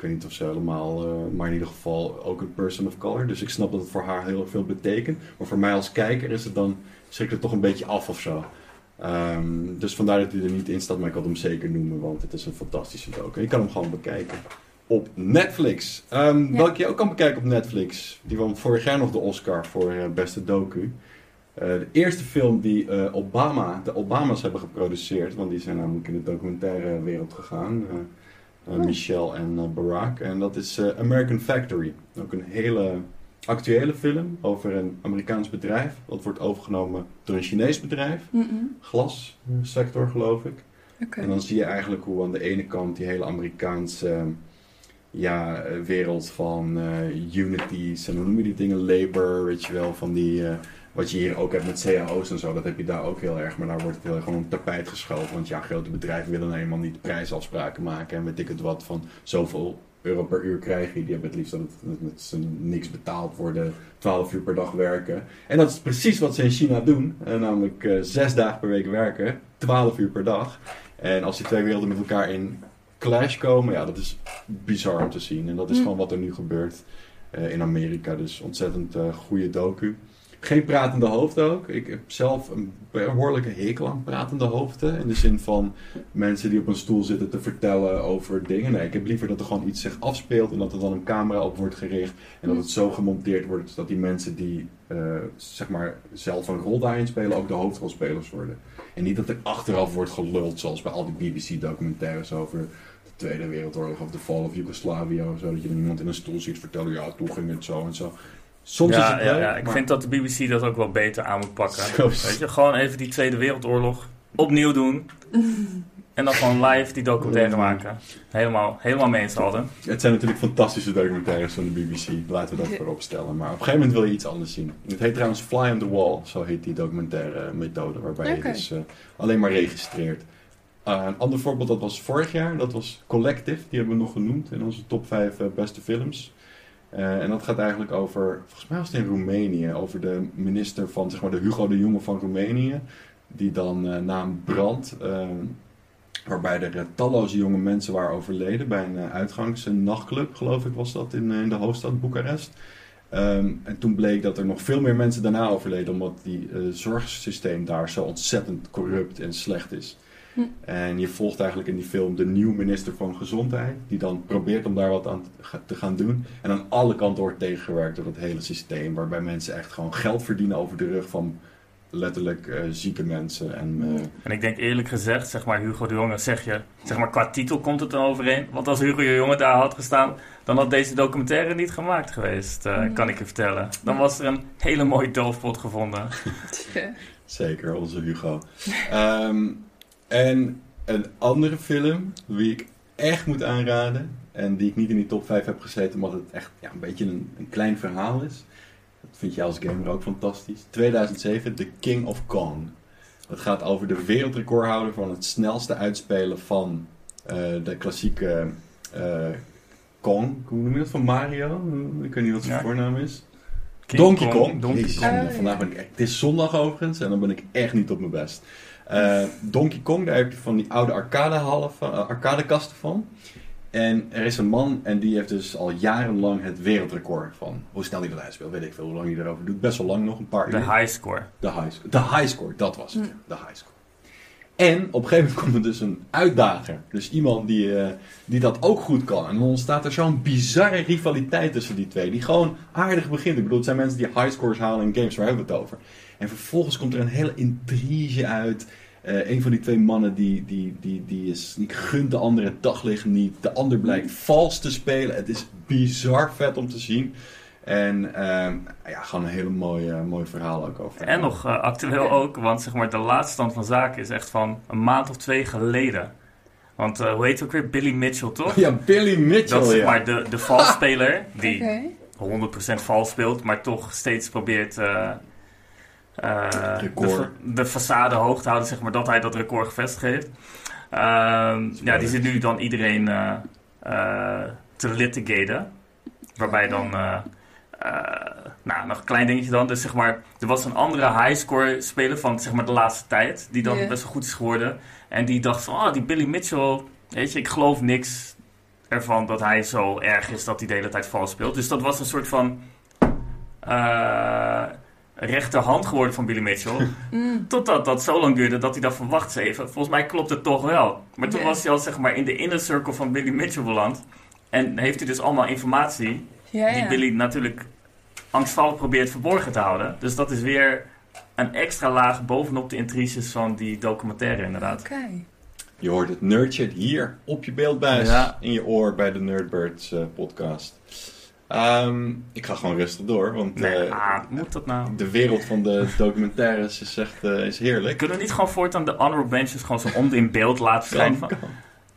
ik weet niet of ze helemaal, eh, maar in ieder geval ook een person of color. Dus ik snap dat het voor haar heel veel betekent. Maar voor mij als kijker is het dan, schrikt het toch een beetje af of zo. Ehm, dus vandaar dat hij er niet in staat, maar ik had hem zeker noemen, want het is een fantastische docu. Je kan hem gewoon bekijken op Netflix. Ja. Welke je ook kan bekijken op Netflix. Die won vorig jaar nog de Oscar voor eh, beste docu. Eh, de eerste film die Obama, de Obama's hebben geproduceerd, want die zijn namelijk in de documentaire wereld gegaan. Eh, eh, Oh. Michelle en eh, Barack. En dat is eh, American Factory. Ook een hele actuele film over een Amerikaans bedrijf. Dat wordt overgenomen door een Chinees bedrijf. Glassector geloof ik. En dan zie je eigenlijk hoe aan de ene kant die hele Amerikaanse ja, wereld van eh, unities en hoe noem je die dingen, labor, weet je wel, van die, wat je hier ook hebt met cao's en zo, dat heb je daar ook heel erg, maar daar wordt het heel erg gewoon op tapijt geschoven, want ja, grote bedrijven willen nou eenmaal niet prijsafspraken maken en weet ik het wat, van zoveel euro per uur krijg je, die hebben het liefst dat het dat met z'n niks betaald worden, 12 uur per dag werken. En dat is precies wat ze in China doen, eh, namelijk eh, zes dagen per week werken, 12 uur per dag. En als die twee werelden met elkaar in clash komen, ja, dat is bizar om te zien. En dat is Hm. gewoon wat er nu gebeurt eh, in Amerika. Dus ontzettend eh goede docu. Geen pratende hoofd ook. Ik heb zelf een behoorlijke hekel aan pratende hoofden. In de zin van mensen die op een stoel zitten te vertellen over dingen. Nee, ik heb liever dat er gewoon iets zich afspeelt en dat er dan een camera op wordt gericht. En dat het zo gemonteerd wordt dat die mensen die eh, zeg maar zelf een rol daarin spelen ook de hoofdrolspelers worden. En niet dat er achteraf wordt geluld, zoals bij al die BBC-documentaires over de Tweede Wereldoorlog of de Fall of Yugoslavia of zo. Dat je dan iemand in een stoel ziet vertellen, ja, toen ging het zo en zo. Soms is Ja, het ja, leuk, ja, ik maar- vind dat de BBC dat ook wel beter aan moet pakken. Weet je, gewoon even die Tweede Wereldoorlog opnieuw doen. En dan gewoon live die documentaire maken. Helemaal, helemaal mee eens, Alden. Het zijn natuurlijk fantastische documentaires van de BBC, laten we dat voorop stellen. Maar op een gegeven moment wil je iets anders zien. Het heet trouwens Fly on the Wall, zo heet die documentaire methode, waarbij je dus eh, alleen maar registreert. Uh, een ander voorbeeld, dat was vorig jaar, dat was Collective, die hebben we nog genoemd in onze top 5 eh, beste films. Eh, en dat gaat eigenlijk over, volgens mij was het in Roemenië, over de minister van, zeg maar, de Hugo de Jonge van Roemenië. Die dan eh, na een brand, eh, waarbij er talloze jonge mensen waren overleden bij een uh, uitgangs- een nachtclub, geloof ik was dat, in, in de hoofdstad Boekarest. Um, en toen bleek dat er nog veel meer mensen daarna overleden, omdat die uh, zorgsysteem daar zo ontzettend corrupt en slecht is. Hm. En je volgt eigenlijk in die film de nieuwe minister van Gezondheid, die dan probeert om daar wat aan te gaan doen. En aan alle kanten wordt tegengewerkt door dat hele systeem, waarbij mensen echt gewoon geld verdienen over de rug van letterlijk uh, zieke mensen. En, uh, en ik denk eerlijk gezegd, zeg maar Hugo de Jonge, zeg je, zeg maar qua titel komt het dan overeen. Want als Hugo de Jonge daar had gestaan, dan had deze documentaire niet gemaakt geweest, uh, Mm. kan ik je vertellen. Dan was er een hele mooie doofpot gevonden. Zeker, onze Hugo. um, en een andere film, die ik echt moet aanraden, en die ik niet in die top 5 heb gezeten, omdat het echt ja, een beetje een, een klein verhaal is. Dat vind je als gamer ook fantastisch. 2007, The King of Kong. Het gaat over de wereldrecordhouder van het snelste uitspelen van uh, de klassieke uh, Kong. Hoe noem je dat? Van Mario? Ik weet niet wat zijn ja. voornaam is. King Donkey Kong. Kong. Donkey Kong. vandaag ben ik echt, het is zondag overigens en dan ben ik echt niet op mijn best. Uh, Donkey Kong, daar heb je van die oude arcadehallen van, uh, arcadekasten van. En er is een man en die heeft dus al jarenlang het wereldrecord van hoe snel hij dat uitspeelt. Weet ik veel hoe lang hij erover doet. Best wel lang nog, een paar De uur. high score. De high, de high score, dat was het. De high score. En op een gegeven moment komt er dus een uitdager. Dus iemand die, uh, die dat ook goed kan. En dan ontstaat er zo'n bizarre rivaliteit tussen die twee. Die gewoon aardig begint. Ik bedoel, het zijn mensen die high scores halen in games. Waar hebben we het over? En vervolgens komt er een hele intrige uit. Uh, een van die twee mannen die, die, die, die, is, die gunt de andere het daglicht niet. De ander blijkt vals te spelen. Het is bizar vet om te zien. En uh, ja, gewoon een hele mooie, mooi verhaal ook over. En nog uh, actueel ook, want zeg maar de laatste stand van zaken is echt van een maand of twee geleden. Want uh, hoe heet het ook weer? Billy Mitchell, toch? Ja, Billy Mitchell, Dat is ja. maar de, de valsspeler die Okay. 100% vals speelt, maar toch steeds probeert uh, eh, de, de façade hoog te houden, zeg maar, dat hij dat record gevestigd heeft. Ehm, ja, die zit nu dan iedereen eh, eh, te litigaten. Waarbij dan, eh, eh, nou, nog een klein dingetje dan. Dus zeg maar, er was een andere highscore speler van zeg maar de laatste tijd. Die dan best wel goed is geworden. En die dacht van, oh, die Billy Mitchell, weet je, ik geloof niks ervan dat hij zo erg is dat hij de hele tijd vals speelt. Dus dat was een soort van eh, rechterhand geworden van Billy Mitchell. Mm. Totdat dat zo lang duurde dat hij dacht van, wacht eens even, volgens mij klopt het toch wel. Maar toen was hij al zeg maar in de inner circle van Billy Mitchell beland. En heeft hij dus allemaal informatie Ja, die. Billy natuurlijk angstvallig probeert verborgen te houden. Dus dat is weer een extra laag bovenop de intriges van die documentaire inderdaad. Oké. Je hoort het nerdchat hier op je beeldbuis Ja. in je oor bij de Nerdbirds eh, podcast. Ehm, ik ga gewoon rustig door, want Nee, eh, ah, moet dat nou? de wereld van de documentaires is echt eh, is heerlijk. Kunnen we niet gewoon voortaan de honorable mentions gewoon zo om in beeld laten verschijnen? Kan, Van, kan.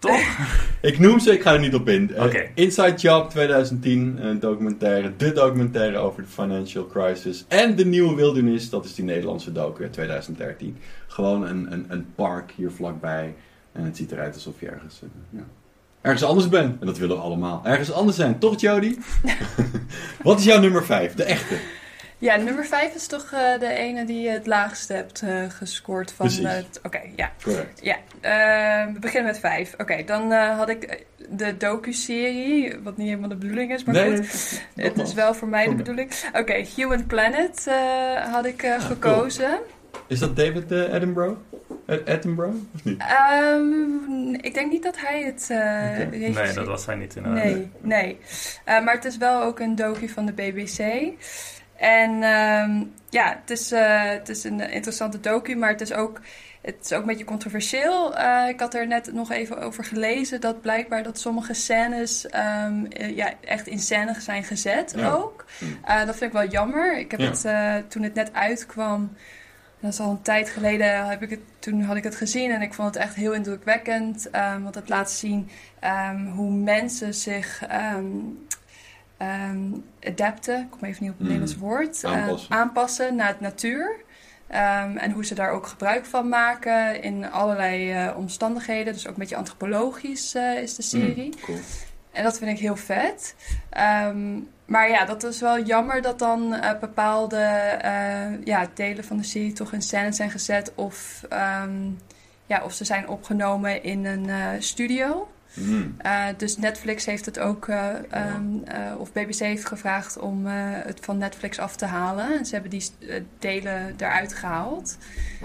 Toch? Ik noem ze, ik ga er niet op in. Eh. Inside Job 2010, een documentaire, de documentaire over de financial crisis. En De Nieuwe Wildernis, dat is die Nederlandse docu uit 2013. Gewoon een, een, een park hier vlakbij. En het ziet eruit alsof je ergens, eh, ja, ergens anders bent. En dat willen we allemaal. Ergens anders zijn, toch Jody? Wat is jouw nummer 5? De echte. Ja, nummer 5 is toch eh, de ene die je het laagste hebt eh, gescoord van Precies. het. Oké, ja. Correct. Ja, eh, we beginnen met 5. Oké, dan eh, had ik de docu-serie, wat niet helemaal de bedoeling is, maar goed. Het is wel voor mij de bedoeling. Oké, Human Planet eh, had ik eh, gekozen. Is dat David eh, Attenborough? Of niet? Ehm, ik denk niet dat hij het eh Oké. regisseerde. Nee, dat was hij niet inderdaad. Nee, nee. Eh, maar het is wel ook een docu van de BBC. En ehm, ja, het is, eh, het is een interessante docu, maar het is ook, het is ook een beetje controversieel. Eh, ik had er net nog even over gelezen dat blijkbaar dat sommige scènes ehm, eh, ja, echt in scène zijn gezet Ja. ook. Hm. Eh, dat vind ik wel jammer. Ik heb Ja. het toen het net uitkwam. Dat is al een tijd geleden, heb ik het, toen had ik het gezien en ik vond het echt heel indrukwekkend. ehm, want het laat zien hoe mensen zich ehm, adapten, ik kom even niet op het Mm. Nederlands woord, eh, Aanpassen. aanpassen naar het natuur. Ehm, en hoe ze daar ook gebruik van maken in allerlei eh, omstandigheden. Dus ook een beetje antropologisch eh, is de serie. Hm, cool. En dat vind ik heel vet. Ehm, maar ja, dat is wel jammer dat dan eh, bepaalde ja, delen van de serie toch in scène zijn gezet. Of, ehm, ja, of ze zijn opgenomen in een studio. Hm. Eh, dus Netflix heeft het ook, eh, ehm, eh, of BBC heeft gevraagd om het van Netflix af te halen. En ze hebben die delen eruit gehaald.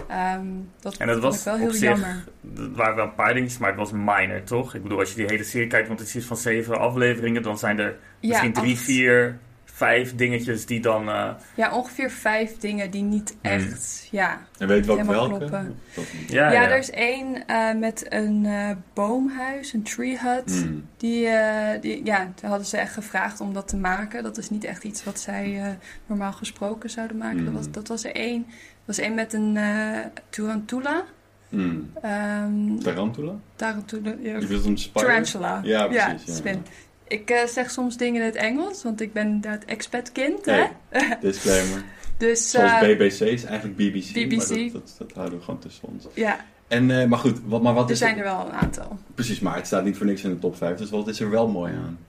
Ehm, dat En dat was ik wel op heel zich- jammer. Er waren wel een paar dingetjes, maar het was minor, toch? Ik bedoel, als je die hele serie kijkt, want het is van zeven afleveringen, dan zijn er misschien drie, acht. vier, vijf dingetjes die dan... eh, Ja, ongeveer vijf dingen die niet Hmm. echt, ja, En weet Helemaal welke? kloppen. Dat ja, Ja, ja, er is één eh, met een eh, boomhuis, een tree hut. Hm. Die, eh, die, ja, daar hadden ze echt gevraagd om dat te maken. Dat is niet echt iets wat zij eh, normaal gesproken zouden maken. Dat, was, Mm. dat was er één. Er was één met een eh tarantula. Hm. Ehm Tarantula? tarantula. ja, Je wilt hem spider? tarantula. Ja, precies, ja. spin. Ik eh, zeg soms dingen in het Engels, want ik ben expat-kind. Hè? Hey, disclaimer. Dus Zoals eh, BBC is eigenlijk BBC. BBC. Maar dat, dat, dat houden we gewoon tussen ons. ja, En, eh, maar goed, wat, maar wat er is zijn er wel een aantal. Precies, maar het staat niet voor niks in de top 5. Dus wat is er wel mooi aan?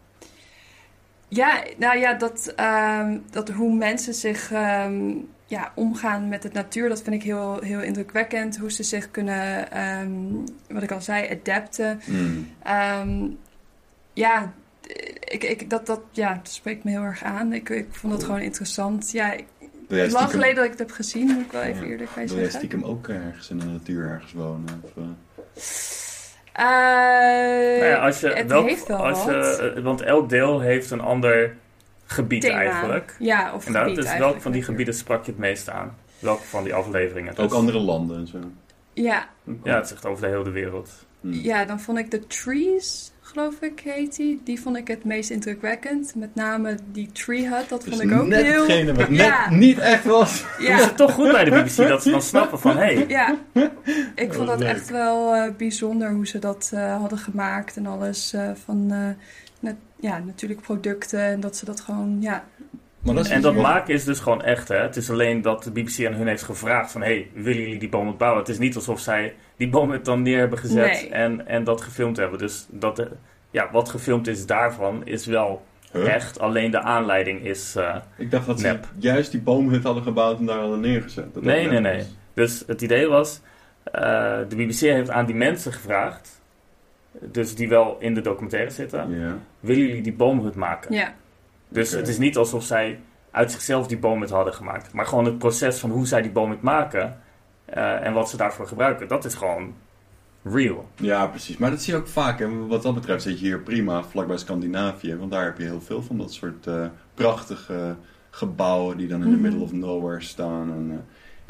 Ja, nou ja, dat, ehm, dat hoe mensen zich ehm, ja, omgaan met de natuur, dat vind ik heel, heel indrukwekkend. Hoe ze zich kunnen, ehm, wat ik al zei, adapten. Hm. Ehm, ja, ik, ik, dat, dat, ja, dat spreekt me heel erg aan. Ik, ik vond dat Cool. gewoon interessant. Ja, ik- jij lang geleden dat ik het heb gezien, moet ik wel even Ja. eerlijk bij wil jij zeggen. stiekem ook ergens in de natuur ergens wonen? Of, eh? Eh, Nou ja, als je, het welk- heeft wel als je, eh, Want elk deel heeft een ander gebied Thema. eigenlijk. Ja, of En dat gebied is welk van die gebieden sprak je het meest aan? Welke van die afleveringen? ook Dus- andere landen en zo. Ja, Ja, het zegt over de hele wereld. Hm. Ja, dan vond ik de Trees, geloof ik, heet die. Die vond ik het meest indrukwekkend. Met name die Tree Hut, dat Dus vond ik ook net heel... hetgene wat Ja. net niet echt was. Ja. Is het toch goed bij de BBC dat ze dan snappen van... hé, hey, ja, ik vond Wat dat leuk. echt wel eh, bijzonder hoe ze dat eh, hadden gemaakt. En alles eh, van, eh, net, ja, natuurlijk producten. En dat ze dat gewoon, ja, Maar dat is En iets dat maken is dus gewoon echt. Hè? Het is alleen dat de BBC aan hun heeft gevraagd van... hey, willen jullie die boom het bouwen? Het is niet alsof zij die boom het dan neer hebben gezet Nee. en, en dat gefilmd hebben. Dus dat, de- ja, wat gefilmd is daarvan is wel Huh? echt. Alleen de aanleiding is... eh, Ik dacht dat ze Nep. juist die boomhut hadden gebouwd en daar hadden neergezet. Dat Nee, nee, nee. was. Dus het idee was... eh, de BBC heeft aan die mensen gevraagd... Dus die wel in de documentaire zitten. Willen jullie die boomhut maken? Ja, Dus het is niet alsof zij uit zichzelf die boomhut hadden gemaakt. Maar gewoon het proces van hoe zij die boomhut maken eh, en wat ze daarvoor gebruiken, dat is gewoon real. ja, precies. Maar dat zie je ook vaak. En wat dat betreft zit je hier prima vlakbij Scandinavië. Want daar heb je heel veel van dat soort eh, prachtige gebouwen die dan in the Mhm. middle of nowhere staan. En, eh,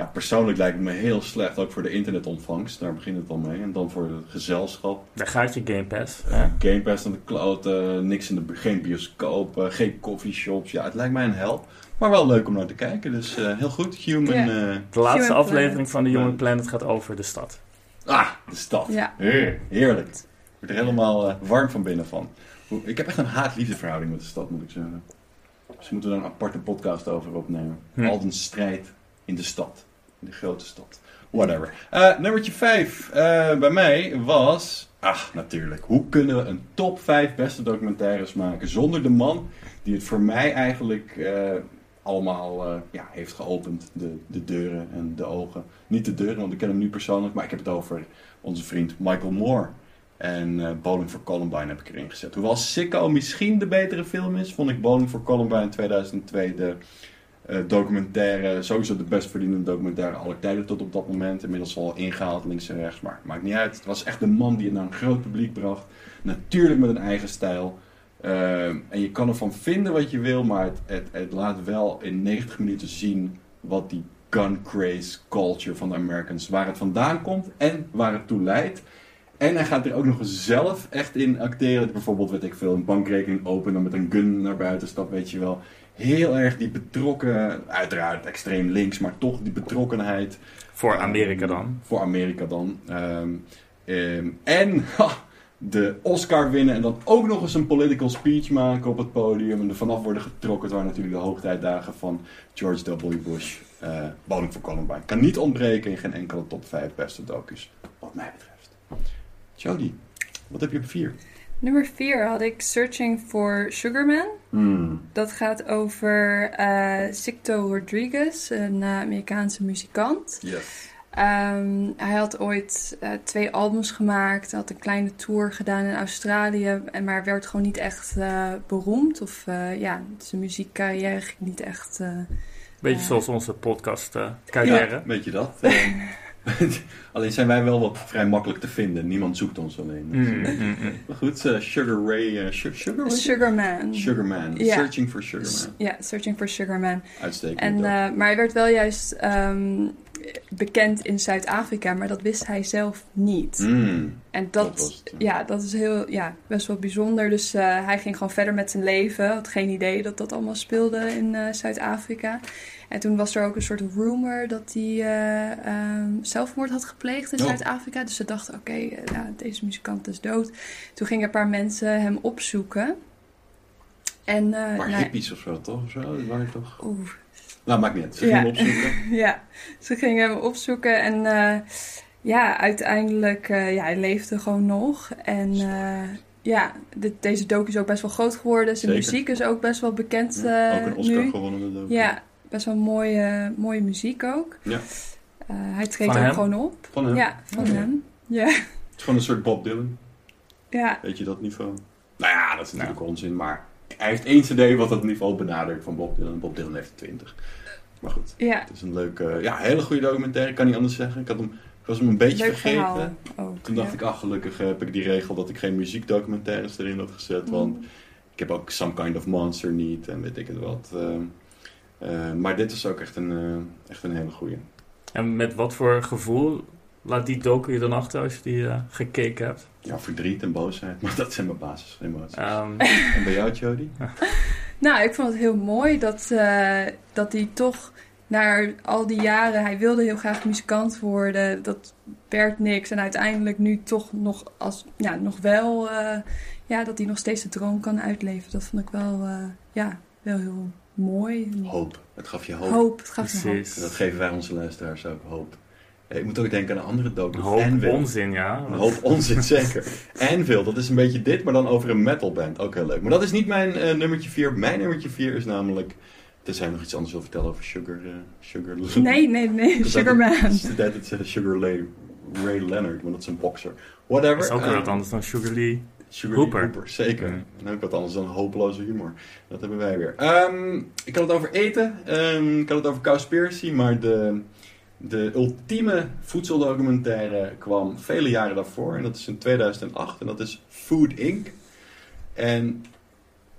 ja, persoonlijk lijkt het me heel slecht, ook voor de internetontvangst. Daar begint het al mee. En dan voor het gezelschap. Daar gaat je Game Pass. Ja. Game Pass aan de cloud, eh, niks in de, geen bioscoop, eh, geen coffeeshops. Ja, het lijkt mij een hel. Maar wel leuk om naar te kijken. Dus eh, heel goed. Human. Ja. eh, De laatste Human aflevering Planet. van de Human Planet. Gaat over de stad. ah, de stad. ja. Heer- Heerlijk. Ik word er helemaal warm van binnen van. Ik heb echt een haat-liefde verhouding met de stad, moet ik zeggen. Dus moeten we daar een aparte podcast over opnemen. Hm. Al een strijd in de stad. De grote stad. Whatever. Eh nummertje 5 bij mij was... Ach, natuurlijk. Hoe kunnen we een top 5 beste documentaires maken zonder de man die het voor mij eigenlijk eh, allemaal eh, ja, heeft geopend. De, de deuren en de ogen. Niet de deuren, want ik ken hem nu persoonlijk, maar ik heb het over onze vriend Michael Moore. En eh Bowling for Columbine heb ik erin gezet. Hoewel Sicko misschien de betere film is, vond ik Bowling for Columbine 2002 de eh, documentaire, sowieso de best verdienende documentaire aller tijden tot op dat moment. Inmiddels al ingehaald links en rechts, maar maakt niet uit. Het was echt de man die het naar een groot publiek bracht. Natuurlijk met een eigen stijl. Eh, en je kan ervan vinden wat je wil, maar het, het, het laat wel in 90 minuten zien wat die gun craze culture van de Americans, waar het vandaan komt en waar het toe leidt. En hij gaat er ook nog eens zelf echt in acteren. Bijvoorbeeld, weet ik veel, een bankrekening openen met een gun naar buiten stapt, weet je wel. Heel erg die betrokken, uiteraard extreem links, maar toch die betrokkenheid. Voor Ehm, Amerika dan. Voor Amerika dan. Ehm, ehm, en ha, de Oscar winnen en dan ook nog eens een political speech maken op het podium. En er vanaf worden getrokken. Het waren natuurlijk de hoogtijdagen van George W. Bush. eh Bowling for Columbine. Kan niet ontbreken in geen enkele top 5 beste docus, wat mij betreft. Jody, wat heb je op 4? Nummer 4 had ik Searching for Sugarman. Hmm. Dat gaat over eh Sicto Rodriguez, een eh, Amerikaanse muzikant. Yes. Ehm, hij had ooit eh, twee albums gemaakt, had een kleine tour gedaan in Australië, en maar werd gewoon niet echt eh, beroemd. Of eh, ja, zijn muziekcarrière ging niet echt. eh, Beetje Ja. zoals onze podcast carrière. Weet je dat? Alleen zijn wij wel wat vrij makkelijk te vinden. Niemand zoekt ons alleen. Mm, mm, mm. Maar goed, eh, Sugar Ray. eh, Su- Sugar Ray? Sugarman. Sugarman. Ja. Searching for S- Sugarman. Ja, Searching for Sugarman. Uitstekend. En, eh, maar hij werd wel juist ehm, bekend in Zuid-Afrika, maar dat wist hij zelf niet. Mm, En dat dat, was het, ja, dat is heel, ja, best wel bijzonder. Dus eh, hij ging gewoon verder met zijn leven. Had geen idee dat dat allemaal speelde in eh, Zuid-Afrika. En toen was er ook een soort rumor dat hij eh, ehm, zelfmoord had gepleegd in Oh. Zuid-Afrika. Dus ze dachten, oké, eh, ja, deze muzikant is dood. Toen gingen een paar mensen hem opzoeken. En, eh, maar nou, hippies of zo, toch? Of zo? Die waren toch... oeh, Nou, maakt niet uit. Ze Ja. gingen opzoeken. ja, ze gingen hem opzoeken en ja, uiteindelijk, ja, hij leefde gewoon nog. En ja, dit, deze docu is ook best wel groot geworden. Zijn Zeker. muziek is ook best wel bekend Ja, ook een Oscar nu. gewonnen. dat. Ja, best wel mooie, mooie muziek ook. Ja. Eh, hij treedt ook hem? gewoon op. Van hem. Ja, van hem. Ja, Het is gewoon een soort Bob Dylan. ja, Weet je dat niveau? Nou ja, dat is natuurlijk onzin, maar hij heeft één cd wat dat niveau benadert van Bob Dylan. Bob Dylan heeft er twintig. Maar goed, ja. het is een leuke, ja, hele goede documentaire, ik kan niet anders zeggen. Ik, had hem, ik was hem een beetje Leuk vergeten. verhaal ook. Toen dacht ja. ik, ach gelukkig heb ik die regel dat ik geen muziekdocumentaires erin had gezet. Want Mm. ik heb ook Some Kind of Monster niet en weet ik het wat. ehm. Eh, maar dit is ook echt een, eh, echt een hele goeie. En met wat voor gevoel laat die docu je dan achter als je die eh, gekeken hebt? Ja, verdriet en boosheid, maar dat zijn mijn basisemoties. Ehm, En bij jou, Jody? Nou, ik vond het heel mooi dat, eh, dat hij toch na al die jaren, hij wilde heel graag muzikant worden. Dat werd niks. En uiteindelijk nu toch nog, als, ja, nog wel, eh, ja, dat hij nog steeds de droom kan uitleven. Dat vond ik wel, eh, ja, wel heel mooi. Hoop. Het gaf je hoop. Hoop, het gaf je hoop. En dat geven wij onze luisteraars ook hoop. Eh, Ik moet ook denken aan een andere docu. Een hoop Anvil. onzin, ja. Een hoop onzin, zeker. Anvil, dat is een beetje dit, maar dan over een metalband. Ook heel leuk. Maar dat is niet mijn eh, nummertje 4. Mijn nummertje 4 is namelijk... Tenzij je nog iets anders wil vertellen over Sugar... eh, Sugar Nee, nee, nee, Dat is Sugar Man. Het is de tijd dat ze Sugar Ray, Ray Leonard, want dat is een boxer. Whatever. Dat is ook weer eh, wat anders dan Sugar Lee. Sugar Hooper. Hooper. zeker. Mm. En ik wat anders dan hopeloze humor. Dat hebben wij weer. Ehm, ik had het over eten. Ehm, ik had het over Cowspiracy. Maar de, de ultieme voedseldocumentaire kwam vele jaren daarvoor. En dat is in 2008. En dat is Food Inc. En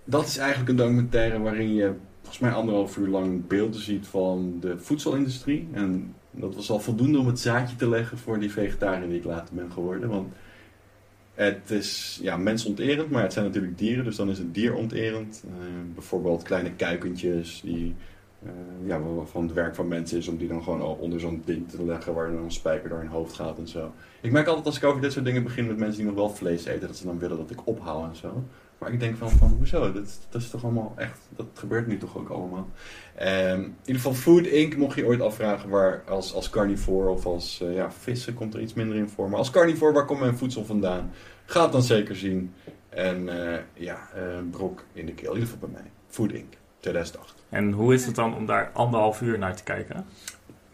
dat is eigenlijk een documentaire waarin je volgens mij anderhalf uur lang beelden ziet van de voedselindustrie. En dat was al voldoende om het zaadje te leggen voor die vegetariër die ik later ben geworden. Want het is ja, mensonterend, maar het zijn natuurlijk dieren, dus dan is het dieronterend. Eh, bijvoorbeeld kleine kuikentjes die, eh, ja, waarvan het werk van mensen is om die dan gewoon al onder zo'n ding te leggen waar dan een spijker door hun hoofd gaat en zo. Ik merk altijd als ik over dit soort dingen begin met mensen die nog wel vlees eten, dat ze dan willen dat ik ophaal en zo. Maar ik denk van, van hoezo? Dat, dat is toch allemaal echt, dat gebeurt nu toch ook allemaal. Ehm, in ieder geval Food Inc. mocht je ooit afvragen waar als, als carnivore of als eh, ja, vissen komt er iets minder in voor. Maar als carnivore, waar komt mijn voedsel vandaan? Ga het dan zeker zien. En eh, ja, eh, brok in de keel. In ieder geval bij mij. Food Inc. 2008. En hoe is het dan om daar anderhalf uur naar te kijken?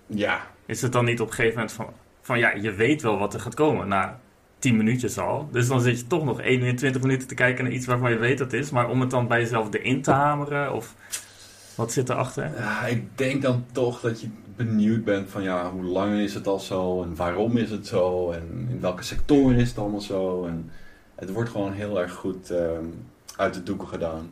Ja, Is het dan niet op een gegeven moment van, van ja, je weet wel wat er gaat komen na 10 minuutjes al. Dus dan zit je toch nog 21 minuten te kijken naar iets waarvan je weet dat het is. Maar om het dan bij jezelf erin te hameren of wat zit erachter? Ja, ik denk dan toch dat je benieuwd bent van ja, hoe lang is het al zo en waarom is het zo en in welke sectoren is het allemaal zo. En het wordt gewoon heel erg goed ehm, uit de doeken gedaan.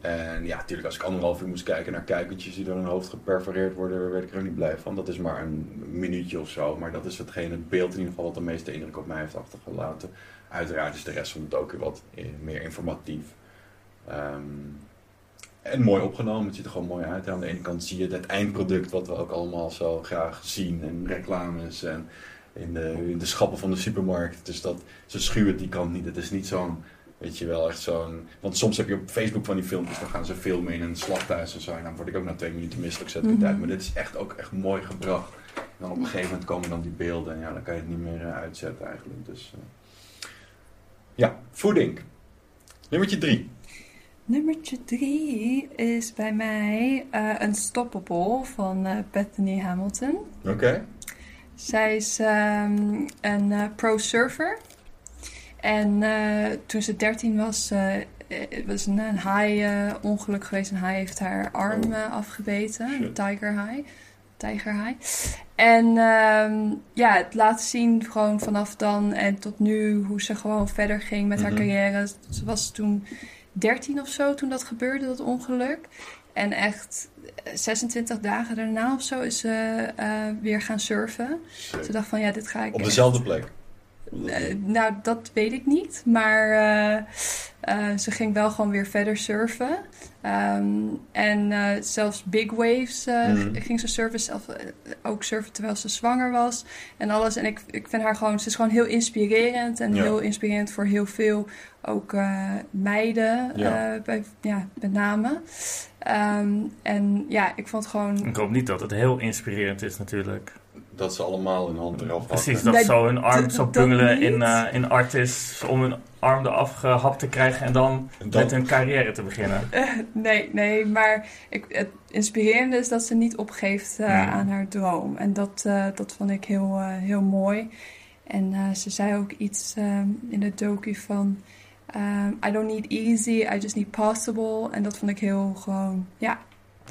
En ja, natuurlijk als ik anderhalf uur moest kijken naar kuikentjes die door hun hoofd geperforeerd worden, werd ik er niet blij van. Dat is maar een minuutje of zo, maar dat is hetgeen, het beeld in ieder geval wat de meeste indruk op mij heeft achtergelaten. Uiteraard is de rest van het ook weer wat eh, meer informatief. Ehm, en mooi opgenomen, het ziet er gewoon mooi uit. aan de ene kant zie je het eindproduct, wat we ook allemaal zo graag zien. En reclames en in de, in de schappen van de supermarkt. Dus dat, ze schuwen die kant niet. Het is niet zo'n, weet je wel, echt zo'n... Want soms heb je op Facebook van die filmpjes, dan gaan ze filmen in een slachthuis en zo. En dan word ik ook na twee minuten misselijk, zet ik het Mhm. uit. Maar dit is echt ook echt mooi gebracht. En dan op een gegeven moment komen dan die beelden en ja, dan kan je het niet meer eh, uitzetten eigenlijk. Dus eh, ja, voeding. Nummertje drie. Nummertje drie is bij mij uh, Unstoppable van uh, Bethany Hamilton. Oké. Okay. Zij is um, een uh, pro-surfer. En toen ze 13 was, het was een, een haai-ongeluk geweest. Een haai heeft haar arm Oh. afgebeten. Shit. Een tiger haai. Tiger haai. En um, ja, het laat zien gewoon vanaf dan en tot nu hoe ze gewoon verder ging met haar Mhm. carrière. Ze was toen 13 of zo toen dat gebeurde, dat ongeluk. En echt 26 dagen daarna of zo is ze uh, weer gaan surfen. Ze dacht van ja, dit ga ik. Op echt- dezelfde plek. Eh, nou, dat weet ik niet. Maar eh, eh, ze ging wel gewoon weer verder surfen. Ehm, en eh, zelfs big waves eh, Mhm. ging ze surfen. Zelf ook surfen terwijl ze zwanger was. En alles. En ik, ik vind haar gewoon... Ze is gewoon heel inspirerend. En Ja. heel inspirerend voor heel veel ook eh, meiden. Ja. eh, bij, ja, met name. Ehm, en ja, ik vond gewoon... Ik hoop niet dat het heel inspirerend is natuurlijk. Dat ze allemaal hun hand eraf hakken. Precies, dat Nee, zo hun arm d- zo dat bungelen in, eh, in Artis om hun arm eraf gehapt te krijgen en dan En dan- met hun carrière te beginnen. nee, nee, maar ik, het inspirerende is dat ze niet opgeeft eh, aan haar droom. En dat, eh, dat vond ik heel, eh, heel mooi. En eh, ze zei ook iets ehm, in de docu van... ehm, I don't need easy, I just need possible. En dat vond ik heel gewoon... Ja,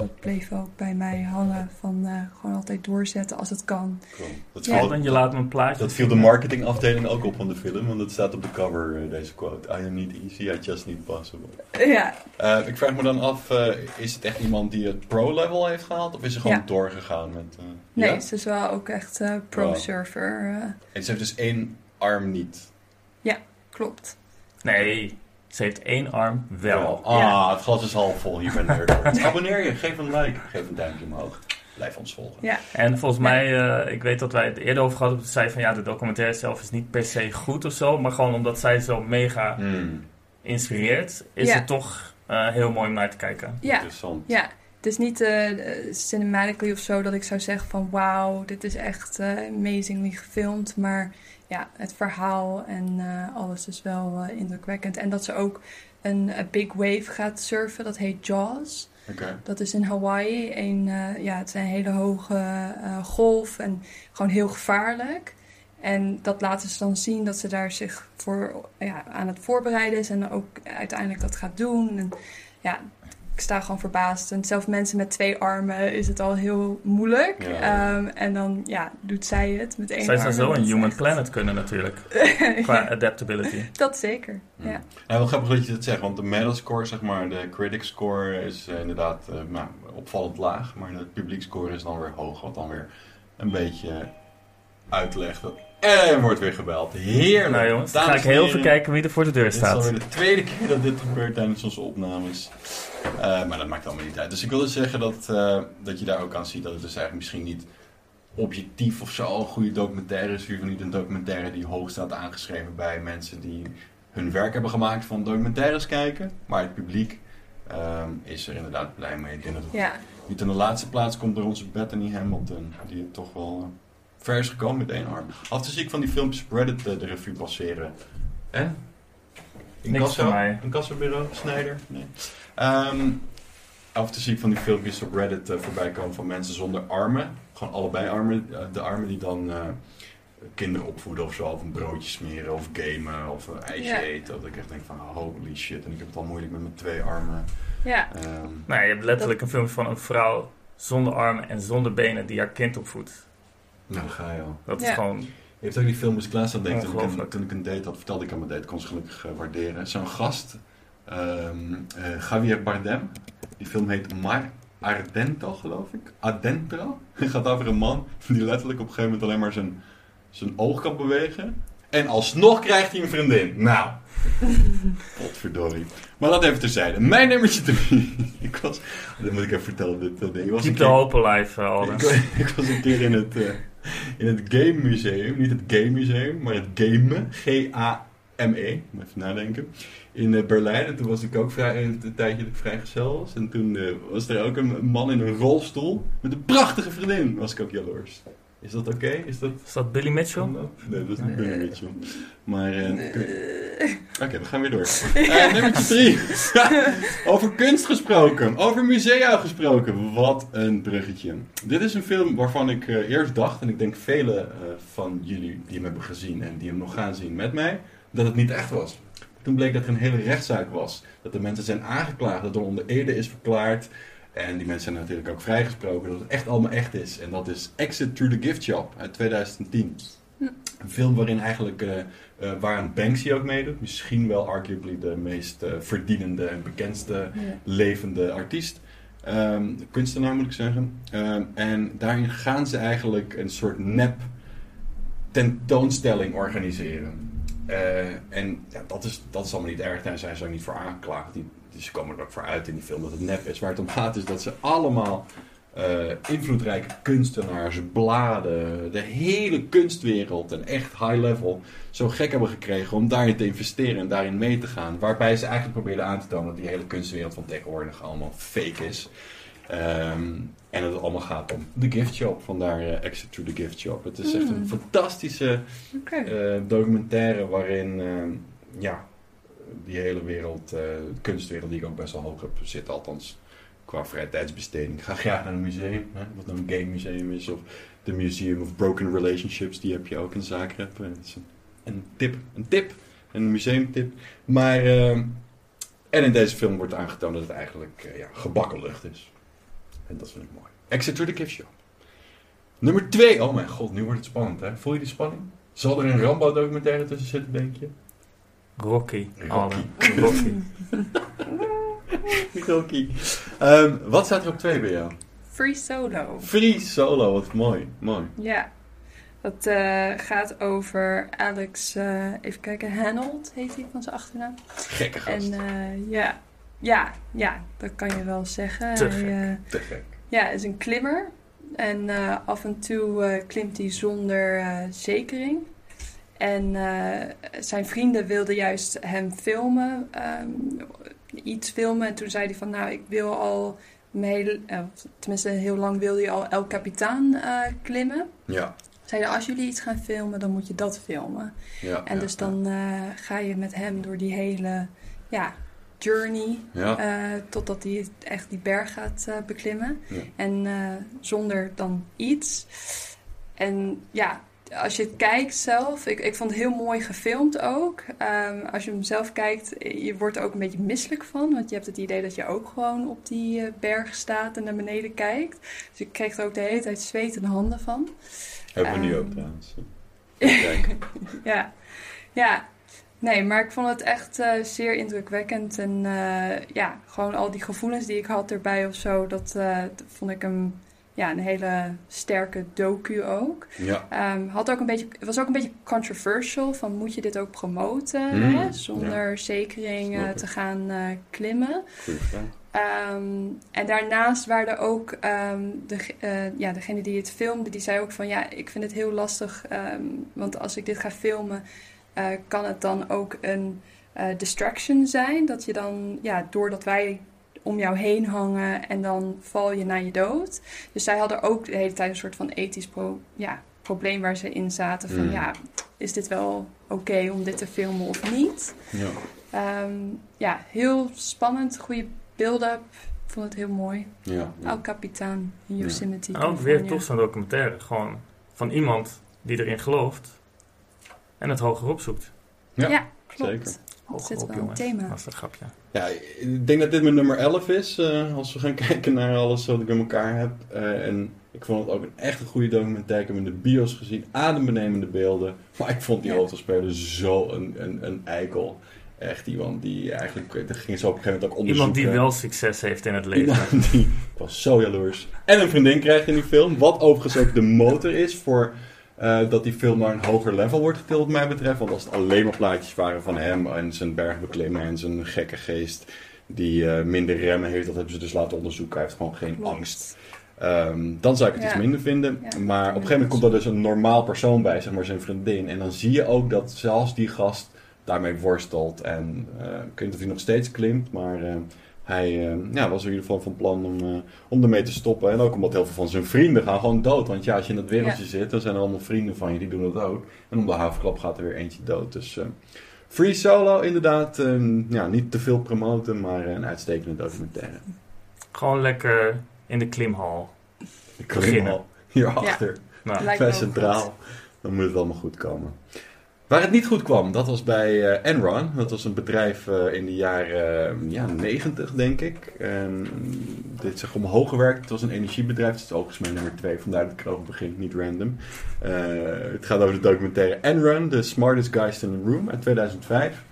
dat bleef ook bij mij hangen. Van eh, gewoon altijd doorzetten als het kan. Cool. Dat, Ja. viel, En je laat me een plaatje dat viel de marketingafdeling ook op van de film, want dat staat op de cover, eh, deze quote. I am not easy, I just need possible. Ja, Eh, ik vraag me dan af, eh, is het echt iemand die het pro-level heeft gehaald, of is ze gewoon Ja. doorgegaan met... eh, nee, ja? ze is wel ook echt eh, pro-surfer. eh, En ze heeft dus één arm niet. klopt. Nee, ze heeft één arm wel. Ah, Ja. het glas is half vol hier bij Nerdhurt. Abonneer je, geef een like, geef een duimpje omhoog. Blijf ons volgen. Ja, En volgens mij, eh, ik weet dat wij het eerder over gehad hebben, zei van ja, de documentaire zelf is niet per se goed of zo, maar gewoon omdat zij zo mega Hmm, inspireert, is Ja. het toch eh, heel mooi om naar te kijken. ja. Interessant. Ja, het is niet uh, cinematically of zo dat ik zou zeggen van wauw, dit is echt uh, amazingly gefilmd. Maar ja, het verhaal en uh, alles is wel indrukwekkend. En dat ze ook een big wave gaat surfen, dat heet Jaws. Okay. Dat is in Hawaii. Een, ja, het een hele hoge golf en gewoon heel gevaarlijk. En dat laten ze dan zien dat ze daar zich voor ja, aan het voorbereiden is en ook uiteindelijk dat gaat doen. En ja, sta gewoon verbaasd. En zelfs mensen met twee armen is het al heel moeilijk. Ehm, en dan ja, doet zij het met één zij arm. Zij zou zo een human planet kunnen natuurlijk. qua adaptability. Dat zeker, ja. ja. wel grappig dat je dat zegt. Want de medal score, zeg maar, de critic score is uh, inderdaad uh, nou, opvallend laag. Maar de publiek score is dan weer hoog. Wat dan weer een beetje uitlegt dat en er wordt weer gebeld. Heerlijk. Nou jongens, dan ga ik heel even kijken wie er voor de deur staat. Het is alweer de tweede keer dat dit gebeurt tijdens onze opnames. Uh, maar dat maakt allemaal niet uit. Dus ik wilde zeggen dat, uh, dat je daar ook aan ziet dat het dus eigenlijk misschien niet objectief of zo een goede documentaire is. Of niet een documentaire die hoog staat aangeschreven bij mensen die hun werk hebben gemaakt van documentaires kijken. Maar het publiek uh, is er inderdaad blij mee. Ik denk dat het ja. niet in de laatste plaats komt door onze Bethany Hamilton. Die het toch wel ver is gekomen met één arm. Af zie ik van die filmpjes Reddit de revue passeren. En? Niks voor mij. Een kassabureau? Snijder? Nee. Um, af en toe zie ik van die filmpjes op Reddit uh, voorbij komen van mensen zonder armen. Gewoon allebei armen. Uh, de armen die dan uh, kinderen opvoeden of zo. Of een broodje smeren of gamen of een ijsje eten. Dat ik echt denk van holy shit. En ik heb het al moeilijk met mijn twee armen. Ja. Um, nou, je hebt letterlijk dat... een filmpje van een vrouw zonder armen en zonder benen die haar kind opvoedt. Nou, ga je al. Dat is gewoon... Je hebt ook die film Klaas aan denken. Toen, ik een- toen ik een date had, vertelde ik aan mijn date, kon ze gelukkig eh, waarderen. Zo'n gast, ehm, eh, Javier Bardem. Die film heet Mar Ardento, geloof ik. Adentro. Het gaat over een man die letterlijk op een gegeven moment alleen maar zijn, zijn oog kan bewegen. En alsnog krijgt hij een vriendin. Nou, potverdorie. Maar dat even terzijde. Mijn nummertje drie. ik was, dat moet ik even vertellen. Dit, uh, ding. Ik was een Keep the keer- hope alive, uh, ik, ik was een keer in het, eh, in het Game Museum. Niet het Game Museum, maar het Game. G-A-M-E. Moet even nadenken. In eh, Berlijn. En toen was ik ook vrij, een, tijdje dat was. En toen eh, was er ook een man in een rolstoel. Met een prachtige vriendin. Was ik ook jaloers. Is dat oké? Is dat... Is dat Billy Mitchell? Nee, dat is niet Billy Mitchell. Maar... eh, Oké, we gaan weer door. Eh nummertje drie. over kunst gesproken. Over musea gesproken. Wat een bruggetje. Dit is een film waarvan ik eh, eerst dacht, en ik denk velen eh, van jullie die hem hebben gezien en die hem nog gaan zien met mij, dat het niet echt was. Toen bleek dat er een hele rechtszaak was. Dat de mensen zijn aangeklaagd, dat er onder ede is verklaard. En die mensen zijn natuurlijk ook vrijgesproken dat het echt allemaal echt is. En dat is Exit Through the Gift Shop uit 2010. Een film waarin eigenlijk, waar een Banksy ook meedoet. Misschien wel arguably de meest eh, verdienende en bekendste Ja. levende artiest. Ehm, kunstenaar moet ik zeggen. Ehm, en daarin gaan ze eigenlijk een soort nep tentoonstelling organiseren. En ja, dat, is, dat is allemaal niet erg, daar zijn ze ook niet voor aangeklaagd. Die, ze komen er ook voor uit in die film dat het nep is. Waar het om gaat is dat ze allemaal eh, invloedrijke kunstenaars, bladen, de hele kunstwereld en echt high level zo gek hebben gekregen om daarin te investeren en daarin mee te gaan. Waarbij ze eigenlijk probeerden aan te tonen dat die hele kunstwereld van tegenwoordig allemaal fake is. Ehm, en dat het allemaal gaat om de gift shop, vandaar eh, Exit to the Gift Shop. Het is echt een Mm. fantastische eh, documentaire waarin ehm, ja, die hele wereld, eh, kunstwereld die ik ook best wel hoog heb zitten, althans qua vrije tijdsbesteding. Ik ga graag naar een museum, hè, wat nou een game museum is, of de Museum of Broken Relationships, die heb je ook in Zagreb. Eh, is een, tip, een tip, een museumtip. Maar, ehm, en in deze film wordt aangetoond dat het eigenlijk eh, ja, gebakken lucht is. En dat vind ik mooi. Exit to the Gift Shop. Nummer 2. Oh mijn god, nu wordt het spannend hè. Voel je die spanning? Zal er een Rambo documentaire tussen zitten, denk je? Rocky. Rocky. Rocky. Rocky. Ehm, wat staat er op 2 bij jou? Free Solo. Free Solo, wat mooi. Mooi. Ja. Dat eh, gaat over Alex, eh, even kijken, Hanold heet hij van zijn achternaam. Gekke gast. En eh, ja, ja, ja, dat kan je wel zeggen. Te Hij, gek. eh, Te gek. ja, is een klimmer. En eh, af en toe eh, klimt hij zonder eh, zekering. En eh, zijn vrienden wilden juist hem filmen, ehm, iets filmen. En toen zei hij van, nou, ik wil al hele, eh, tenminste heel lang wilde hij al El Capitan eh, klimmen. Ja. Zeiden als jullie iets gaan filmen, dan moet je dat filmen. ja En ja, dus dan ga je met hem door die hele ja, journey Ja. totdat hij echt die berg gaat beklimmen. Ja. En zonder dan iets. En ja, als je het kijkt zelf, ik, ik vond het heel mooi gefilmd ook. Ehm, als je hem zelf kijkt, je wordt er ook een beetje misselijk van. Want je hebt het idee dat je ook gewoon op die eh, berg staat en naar beneden kijkt. Dus ik kreeg er ook de hele tijd zwetende handen van. Hebben we nu Ehm. ook trouwens. Ja, ja. Nee, maar ik vond het echt eh, zeer indrukwekkend. En eh, ja, gewoon al die gevoelens die ik had erbij of zo, dat, dat vond ik hem ja, een hele sterke docu ook. Ja. Ehm, had ook een beetje, het was ook een beetje controversial, van moet je dit ook promoten, Mm, hè, zonder zekering eh, te gaan eh, klimmen. Ehm, en daarnaast waren er ook ehm, de, eh, ja, degene die het filmde, die zei ook van ja, ik vind het heel lastig, want als ik dit ga filmen, kan het dan ook een distraction zijn. Dat je dan, ja, doordat wij om jou heen hangen en dan val je naar je dood. Dus zij hadden ook de hele tijd een soort van ethisch pro, ja, probleem waar ze in zaten. Van Mm. ja, is dit wel oké om dit te filmen of niet? Ja. Ehm, ja, heel spannend, goede build-up. Ik vond het heel mooi. Ja. El Capitan in Ja. Yosemite. En ook weer toch zo'n documentaire. Gewoon van iemand die erin gelooft en het hoger opzoekt. Ja, Ja, klopt. zeker. Het Hoger zit op, wel een jongens. thema. Dat is een grapje. Ja, ik denk dat dit mijn nummer 11 is. eh, als we gaan kijken naar alles wat ik bij elkaar heb. Eh, en ik vond het ook een echt een goede documentaire. Ik heb hem in de bios gezien. Adembenemende beelden. Maar ik vond die Ja. hoofdrolspeler zo een, een, een eikel. Echt iemand die eigenlijk... Er ging zo op een gegeven moment ook onderzoeken. Iemand die wel succes heeft in het leven. Iemand die... Ik was zo jaloers. En een vriendin krijgt in die film. Wat overigens ook de motor is voor... eh, dat die film naar een hoger level wordt getild, wat mij betreft. Want als het alleen maar plaatjes waren van hem en zijn bergbeklimmen en zijn gekke geest die eh, minder remmen heeft, dat hebben ze dus laten onderzoeken. Hij heeft gewoon geen Klopt. angst. Ehm, dan zou ik het Ja. iets minder vinden. Ja, maar op een gegeven moment komt er dus een normaal persoon bij, zeg maar zijn vriendin. En dan zie je ook dat zelfs die gast daarmee worstelt. En eh, ik weet niet of hij nog steeds klimt, maar hij eh, ja, was in ieder geval van plan om, eh, om ermee te stoppen. En ook omdat heel veel van zijn vrienden gaan gewoon dood. Want ja, als je in dat wereldje zit, dan zijn er allemaal vrienden van je die doen dat ook. En om de havenklap gaat er weer eentje dood. Dus eh, Free Solo inderdaad, ja, niet te veel promoten, maar een uitstekende documentaire. Gewoon lekker in de klimhal. Ik Beginnen. klim al hierachter. Nou, Lijkt Vrij ook centraal. goed. Dan moet het allemaal goed komen. Waar het niet goed kwam, dat was bij eh, Enron. Dat was een bedrijf eh, in de jaren eh, ja, 90, denk ik. Dit is omhoog gewerkt. Het was een energiebedrijf. Het is overigens mijn nummer 2, vandaar dat ik erover begin, niet random. Eh, het gaat over de documentaire Enron, The Smartest Guys in the Room, uit 2005.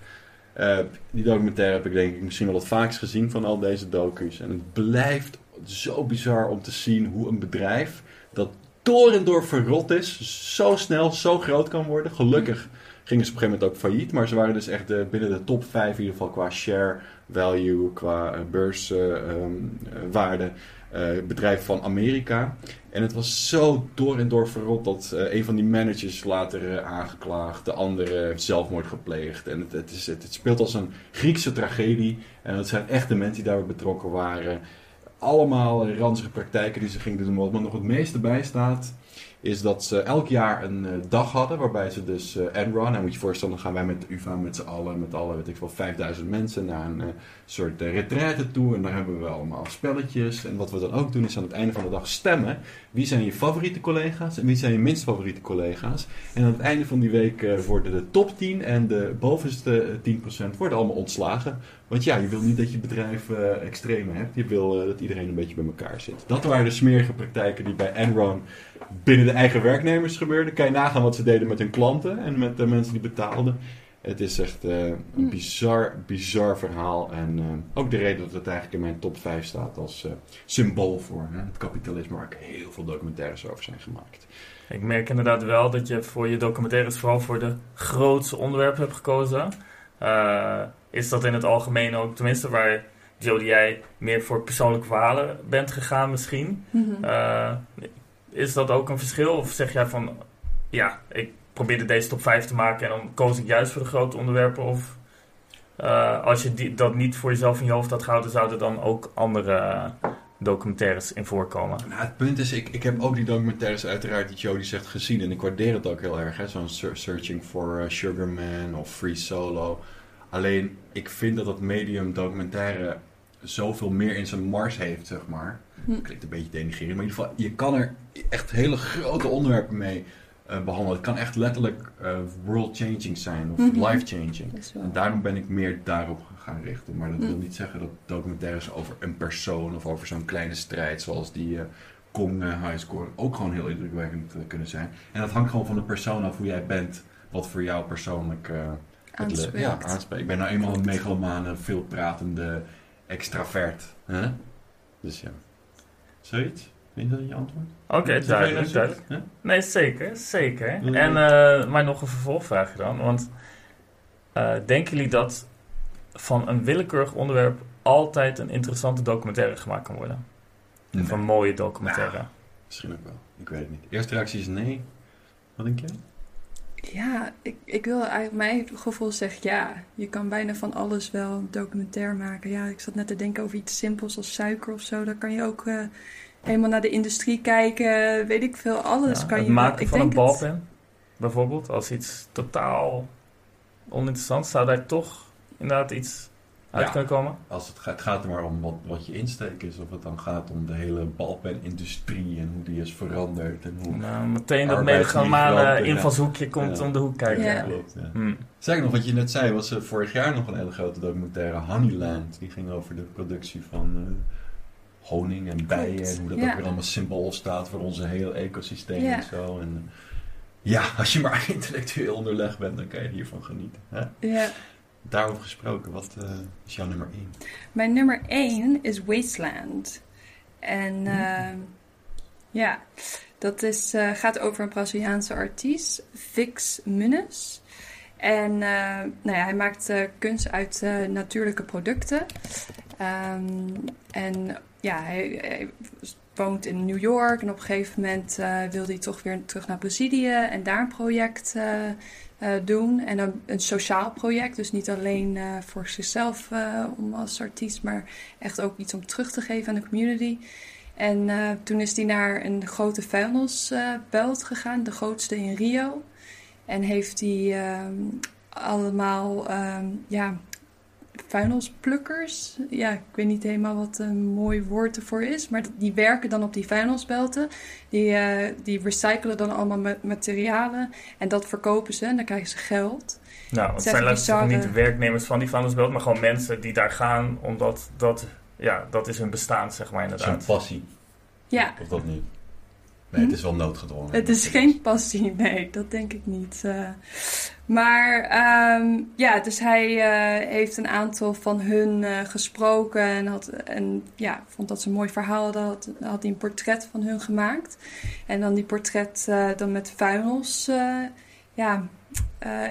Eh, die documentaire heb ik denk ik misschien wel het vaakst gezien van al deze docu's. En het blijft zo bizar om te zien hoe een bedrijf dat door en door verrot is, zo snel, zo groot kan worden. Gelukkig gingen ze op een gegeven moment ook failliet, maar ze waren dus echt de, binnen de top 5 in ieder geval qua share value, qua eh, beurswaarde, eh, bedrijf van Amerika. En het was zo door en door verrot dat eh, een van die managers later eh, aangeklaagd, de andere zelfmoord gepleegd. En het, het, is, het, speelt als een Griekse tragedie. En het zijn echte mensen die daarbij betrokken waren. Allemaal eh, ranzige praktijken die ze gingen doen. Wat nog het meeste bijstaat, is dat ze elk jaar een eh, dag hadden waarbij ze dus eh Enron, nou moet je voorstellen, dan gaan wij met de UvA met z'n allen, met alle, weet ik veel, 5000 mensen naar een eh, soort retraite toe. En daar hebben we allemaal spelletjes. En wat we dan ook doen, is aan het einde van de dag stemmen. Wie zijn je favoriete collega's en wie zijn je minst favoriete collega's? En aan het einde van die week worden de top 10 en de bovenste eh, 10% worden allemaal ontslagen. Want ja, je wil niet dat je bedrijf eh extreme hebt. Je wil eh, dat iedereen een beetje bij elkaar zit. Dat waren de smerige praktijken die bij Enron binnen de eigen werknemers gebeurden. Kan je nagaan wat ze deden met hun klanten en met de mensen die betaalden. Het is echt eh, een Hm. bizar, bizar verhaal. En eh, ook de reden dat het eigenlijk in mijn top 5 staat als eh, symbool voor hè, het kapitalisme, waar heel veel documentaires over zijn gemaakt. Ik merk inderdaad wel dat je voor je documentaires vooral voor de grootste onderwerpen hebt gekozen. Eh, is dat in het algemeen ook, tenminste waar Jodie jij meer voor persoonlijke verhalen bent gegaan misschien? Mhm. Eh, is dat ook een verschil? Of zeg jij van, ja, ik probeerde deze top 5 te maken en dan koos ik juist voor de grote onderwerpen? Of eh, als je die, dat niet voor jezelf in je hoofd had gehouden, zouden dan ook andere documentaires in voorkomen. Nou, het punt is, ik, ik heb ook die documentaires uiteraard die Jody zegt gezien. En ik waardeer het ook heel erg. hè. Zo'n Searching for uh, Sugar Man of Free Solo. Alleen, ik vind dat dat medium documentaire zoveel meer in zijn mars heeft, zeg maar. Hm. Klinkt een beetje denigrerend, maar in ieder geval, je kan er echt hele grote onderwerpen mee eh, behandelen. Het kan echt letterlijk eh, world-changing zijn of Mhm. life-changing. Dat En daarom ben ik meer daarop gaan richten. Maar dat Mm. wil niet zeggen dat documentaires over een persoon of over zo'n kleine strijd zoals die eh Kong eh, High Score ook gewoon heel indrukwekkend kunnen zijn. En dat hangt gewoon van de persoon af hoe jij bent, wat voor jou persoonlijk het Aanspreekt. Ja, aanspreekt. Ik ben nou eenmaal een megalomane, veelpratende extravert. Hè? Dus ja. Zoiets? Vind je dat je antwoord? Oké, duidelijk, duidelijk. Nee, zeker, zeker. Mm. En, eh, maar nog een vervolgvraagje dan. Want eh, denken jullie dat van een willekeurig onderwerp altijd een interessante documentaire gemaakt kan worden? Nee. Of een mooie documentaire? Nou. Misschien ook wel. Ik weet het niet. Eerste reactie is nee. Wat denk jij? Ja, ik, ik wil eigenlijk, mijn gevoel zegt ja. Je kan bijna van alles wel een documentaire maken. Ja, ik zat net te denken over iets simpels als suiker of zo. Dan kan je ook eh, helemaal naar de industrie kijken. Weet ik veel, alles Ja, kan het je wel- maken ik van een het- balpen, bijvoorbeeld, als iets totaal oninteressant, zou daar toch inderdaad iets uit Ja. kunnen komen? Als het, gaat, het gaat er maar om wat, wat je insteek is. Of het dan gaat om de hele balpenindustrie en hoe die is veranderd. En hoe... Nou, meteen dat ja. invalshoekje komt Ja. om de hoek kijken. Ja. klopt. Ja. Hm. Zeg nog, wat je net zei, was er vorig jaar nog een hele grote documentaire, Honeyland. Die ging over de productie van eh, honing en bijen. Klopt. En hoe dat Ja. ook weer allemaal symbool staat voor onze hele ecosysteem Ja. en zo. En, eh, ja, als je maar intellectueel onderlegd bent, dan kan je hiervan genieten. Hè? Ja. Daarover gesproken, wat eh, is jouw nummer 1? Mijn nummer 1 is Wasteland. En eh, ja, dat is, eh, gaat over een Braziliaanse artiest, Vix Muniz. En eh, nou ja, hij maakt kunst uit natuurlijke producten. Ehm, en ja, hij, hij woont in New York en op een gegeven moment eh, wil hij toch weer terug naar Brazilië en daar een project eh, doen. En een, een sociaal project, dus niet alleen eh, voor zichzelf eh, om als artiest, maar echt ook iets om terug te geven aan de community. En eh, toen is hij naar een grote vuilnisbelt gegaan, de grootste in Rio. En heeft hij ehm, allemaal ehm, ja, vuilnisplukkers. Ja, ik weet niet helemaal wat een mooi woord ervoor is. Maar die werken dan op die vuilnisbelten. Die, eh, die recyclen dan allemaal ma- materialen. En dat verkopen ze en dan krijgen ze geld. Nou, Het zijn bizarre- niet de werknemers van die vuilnisbelt, maar gewoon mensen die daar gaan, omdat dat, ja, dat is hun bestaan, zeg maar inderdaad. passie, Ja, of dat niet? Nee, Hm? het is wel noodgedwongen. Het is geen passie, nee, dat denk ik niet. eh. maar ehm, ja, dus hij eh, heeft een aantal van hun eh, gesproken en, had, en ja, vond dat ze een mooi verhaal hadden. Had, had hij een portret van hun gemaakt. En dan die portret dan met vuilnis ja,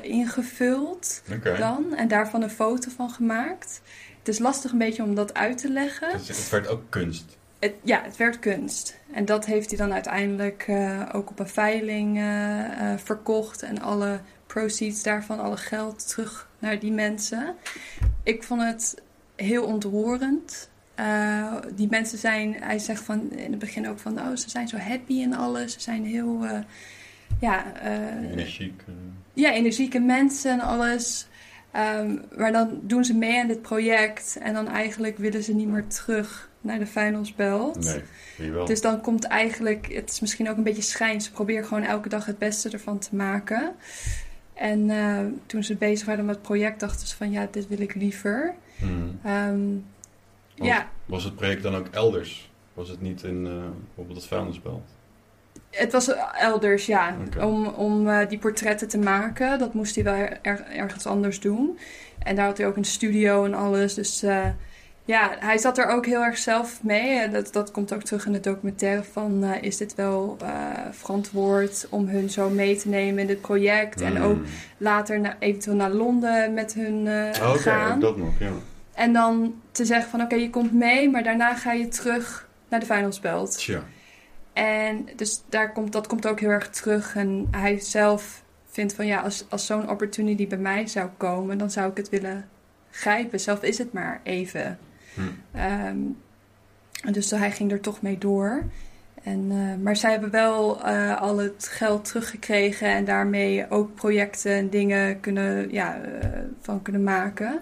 ingevuld dan. En daarvan een foto van gemaakt. Het is lastig een beetje om dat uit te leggen. Dus het werd ook kunst. Het, ja, het werd kunst. En dat heeft hij dan uiteindelijk eh, ook op een veiling eh, eh, verkocht. En alle proceeds daarvan, alle geld terug naar die mensen. Ik vond het heel ontroerend. Die mensen zijn, hij zegt van in het begin ook van, oh, ze zijn zo happy en alles. Ze zijn heel, ja, Energiek. eh. ja, energieke mensen en alles. Ehm, maar dan doen ze mee aan dit project en dan eigenlijk willen ze niet meer terug naar de vuilnisbelt. Nee, wie wel. Dus dan komt eigenlijk, het is misschien ook een beetje schijn. Ze proberen gewoon elke dag het beste ervan te maken. En eh, toen ze bezig waren met het project, dachten ze van ja, dit wil ik liever. Hmm. Ehm, Was, ja, was het project dan ook elders? Was het niet in eh, bijvoorbeeld het vuilnisbelt? Het was elders, ja. Om, om eh, die portretten te maken. Dat moest hij wel er- ergens anders doen. En daar had hij ook een studio en alles. Dus eh, ja, hij zat er ook heel erg zelf mee. En dat, dat komt ook terug in de documentaire van... eh, is dit wel verantwoord om hun zo mee te nemen in dit project? En Hmm. ook later na- eventueel naar Londen met hun Oh, ook dat nog, ja. En dan te zeggen van oké, je komt mee... maar daarna ga je terug naar de vuilnisbelt. Tja. En dus daar komt, dat komt ook heel erg terug. En hij zelf vindt van ja, als, als zo'n opportunity bij mij zou komen, dan zou ik het willen grijpen. Zelf is het maar even. Hm. Ehm, dus hij ging er toch mee door. En, eh, maar zij hebben wel eh, al het geld teruggekregen en daarmee ook projecten en dingen kunnen, ja, eh, van kunnen maken.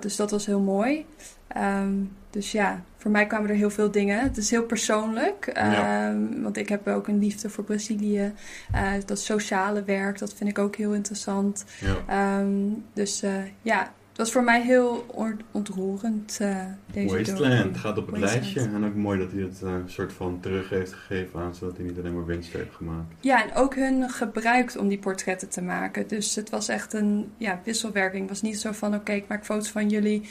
Dus dat was heel mooi. Ehm, dus ja, voor mij kwamen er heel veel dingen. Het is heel persoonlijk, Ja. ehm, want ik heb ook een liefde voor Brazilië. Eh, dat sociale werk, dat vind ik ook heel interessant. Ja. Ehm, dus eh, ja, het was voor mij heel on- ontroerend. eh deze Wasteland gaat op het Wasteland. lijstje. En ook mooi dat hij het een soort van terug heeft gegeven aan, zodat hij niet alleen maar winst heeft gemaakt. Ja, en ook hun gebruikt om die portretten te maken. Dus het was echt een ja, wisselwerking. Het was niet zo van, oké, ik maak foto's van jullie.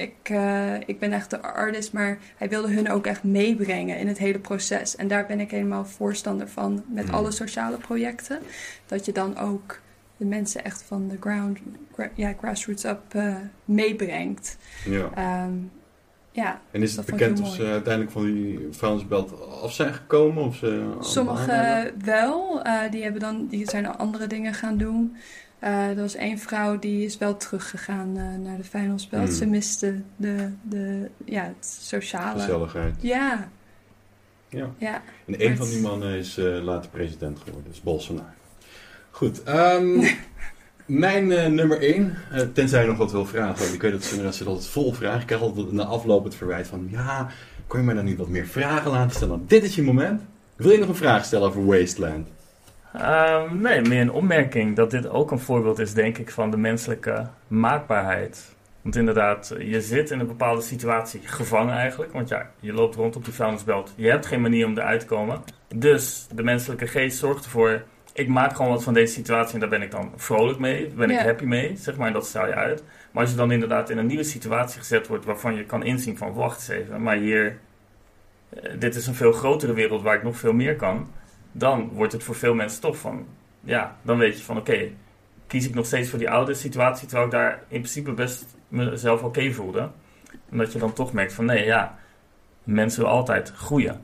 Ik, eh, ik ben echt de artist, maar hij wilde hun ook echt meebrengen in het hele proces. En daar ben ik helemaal voorstander van met Mm. alle sociale projecten. Dat je dan ook de mensen echt van de ground, gra- ja, grassroots up eh, meebrengt. Ja. Ehm, ja, En is het bekend of ze mooi. uiteindelijk van die vuilnisbelt af zijn gekomen? Of ze? Sommigen wel. eh, die, hebben dan, die zijn andere dingen gaan doen. Eh, er was één vrouw die is wel teruggegaan eh, naar de vuilnisbelt. Hmm. Ze miste de, de, ja, het sociale. Gezelligheid. Ja, Ja. ja. En een van die mannen is eh, later president geworden, dus Bolsonaro. Goed, ehm, mijn eh, nummer 1, tenzij je nog wat wil vragen, ik weet dat Sunra zit altijd vol vragen. Ik krijg altijd na afloop het verwijt van, ja, kon je mij dan niet wat meer vragen laten stellen? Dit is je moment. Wil je nog een vraag stellen over Wasteland? Ehm, nee, meer een opmerking dat dit ook een voorbeeld is, denk ik, van de menselijke maakbaarheid. Want inderdaad, je zit in een bepaalde situatie gevangen eigenlijk. Want ja, je loopt rond op die vuilnisbelt. Je hebt geen manier om eruit te komen. Dus de menselijke geest zorgt ervoor... Ik maak gewoon wat van deze situatie en daar ben ik dan vrolijk mee. Daar ben ik happy mee, zeg maar. En dat stel je uit. Maar als je dan inderdaad in een nieuwe situatie gezet wordt... waarvan je kan inzien van, wacht eens even. Maar hier... eh, dit is een veel grotere wereld waar ik nog veel meer kan dan wordt het voor veel mensen toch van, ja, dan weet je van oké, kies ik nog steeds voor die oude situatie, terwijl ik daar in principe best mezelf oké voelde. En dat je dan toch merkt van nee, ja, mensen willen altijd groeien,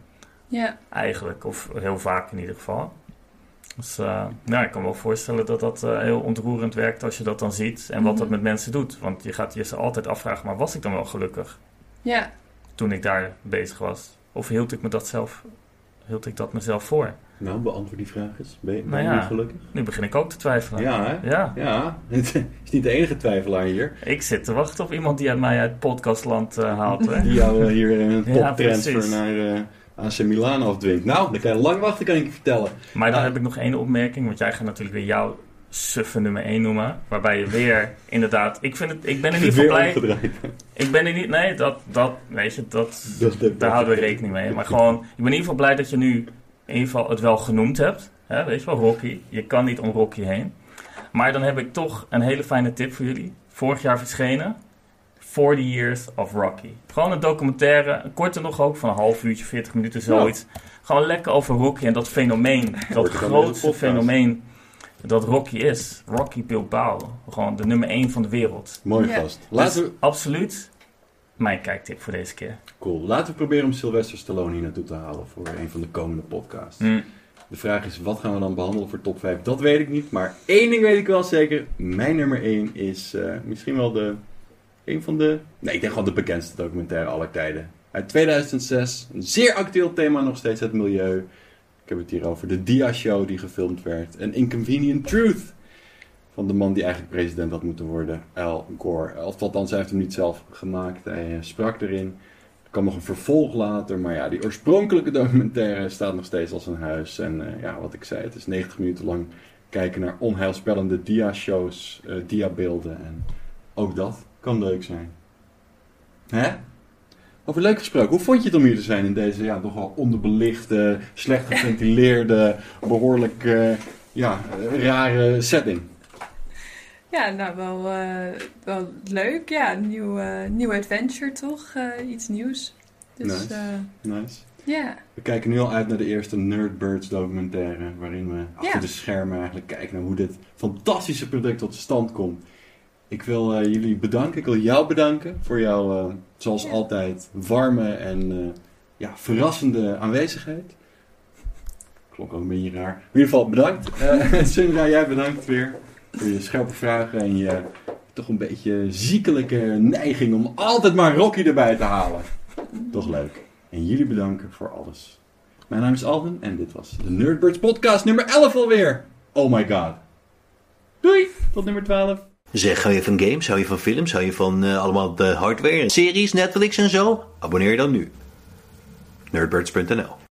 ja. eigenlijk, of heel vaak in ieder geval. Dus eh, nou, ik kan me wel voorstellen dat dat eh, heel ontroerend werkt als je dat dan ziet en wat dat Mhm. met mensen doet. Want je gaat je ze altijd afvragen, maar was ik dan wel gelukkig ja. toen ik daar bezig was? Of hield ik me dat zelf, hield ik dat mezelf voor? Nou, beantwoord die vraag eens. Ben je, ben Nou ja. niet gelukkig? Nu begin ik ook te twijfelen. Ja, hè? Ja, Ja, het is niet de enige twijfelaar hier. ik zit te wachten op iemand die uit mij uit podcastland eh, haalt. Hè? Die jou eh, hier een Ja, toptransfer precies. naar eh AC Milan afdwingt. Nou, dan kan je lang wachten, kan ik je vertellen. Maar dan Ja. heb ik nog één opmerking, want jij gaat natuurlijk weer jouw suffe nummer 1 noemen. Waarbij je weer, inderdaad, ik, vind het, ik ben in ieder geval blij. omgedraaid. Ik ben er niet, nee, dat, dat, weet je, dat, Dat- dat- daar houden we rekening mee. Maar gewoon, ik ben in ieder geval blij dat je nu in ieder geval het wel genoemd hebt. Hè, weet je wel, Rocky. Je kan niet om Rocky heen. Maar dan heb ik toch een hele fijne tip voor jullie. Vorig jaar verschenen. 40 Years of Rocky. Gewoon een documentaire, een korte nog ook, van een half uurtje, 40 minuten, zoiets. Gewoon lekker over Rocky en dat fenomeen, dat grootste fenomeen dat Rocky is. Rocky Bilbao. Gewoon de nummer 1 van de wereld. Mooi Ja. gast. Laten we, Dus absoluut mijn kijktip voor deze keer. cool. Laten we proberen om Sylvester Stallone hier naartoe te halen voor een van de komende podcasts. Mm. De vraag is, wat gaan we dan behandelen voor top 5? Dat weet ik niet, maar één ding weet ik wel zeker. Mijn nummer 1 is eh, misschien wel de, een van de, nee ik denk gewoon de bekendste documentaire aller tijden. Uit 2006, een zeer actueel thema nog steeds, het milieu. Ik heb het hier over de Dia-show die gefilmd werd. En Inconvenient Truth. Van de man die eigenlijk president had moeten worden, Al Gore. Althans, hij heeft hem niet zelf gemaakt. Hij eh, sprak erin. Er kwam nog een vervolg later, maar ja, die oorspronkelijke documentaire staat nog steeds als een huis. En eh, ja, wat ik zei, het is 90 minuten lang kijken naar onheilspellende dia-shows, eh, dia-beelden. En ook dat kan leuk zijn. Hè? Over leuk gesproken, hoe vond je het om hier te zijn in deze ja, toch wel onderbelichte, slecht geventileerde, behoorlijk eh, ja, rare setting? Ja, nou wel, eh, wel leuk. Ja, een nieuw, eh, nieuw adventure toch? Eh, iets nieuws. Dus Nice. Nice. ja. We kijken nu al uit naar de eerste Nerdbirds documentaire, waarin we achter de schermen eigenlijk kijken naar hoe dit fantastische product tot stand komt. Ik wil jullie bedanken, ik wil jou bedanken voor jouw, zoals altijd, warme en ja, verrassende aanwezigheid. Klonk ook een beetje raar. In ieder geval bedankt. Sunra, jij bedankt weer voor je scherpe vragen en je toch een beetje ziekelijke neiging om altijd maar Rocky erbij te halen. Toch leuk. En jullie bedanken voor alles. Mijn naam is Alvin en dit was de Nerdbirds podcast nummer 11 alweer. Oh my god. Doei, tot nummer 12. Zeg, hou je van games, hou je van films, hou je van eh, allemaal de hardware, series, Netflix en zo? Abonneer je dan nu. Nerdbirds.nl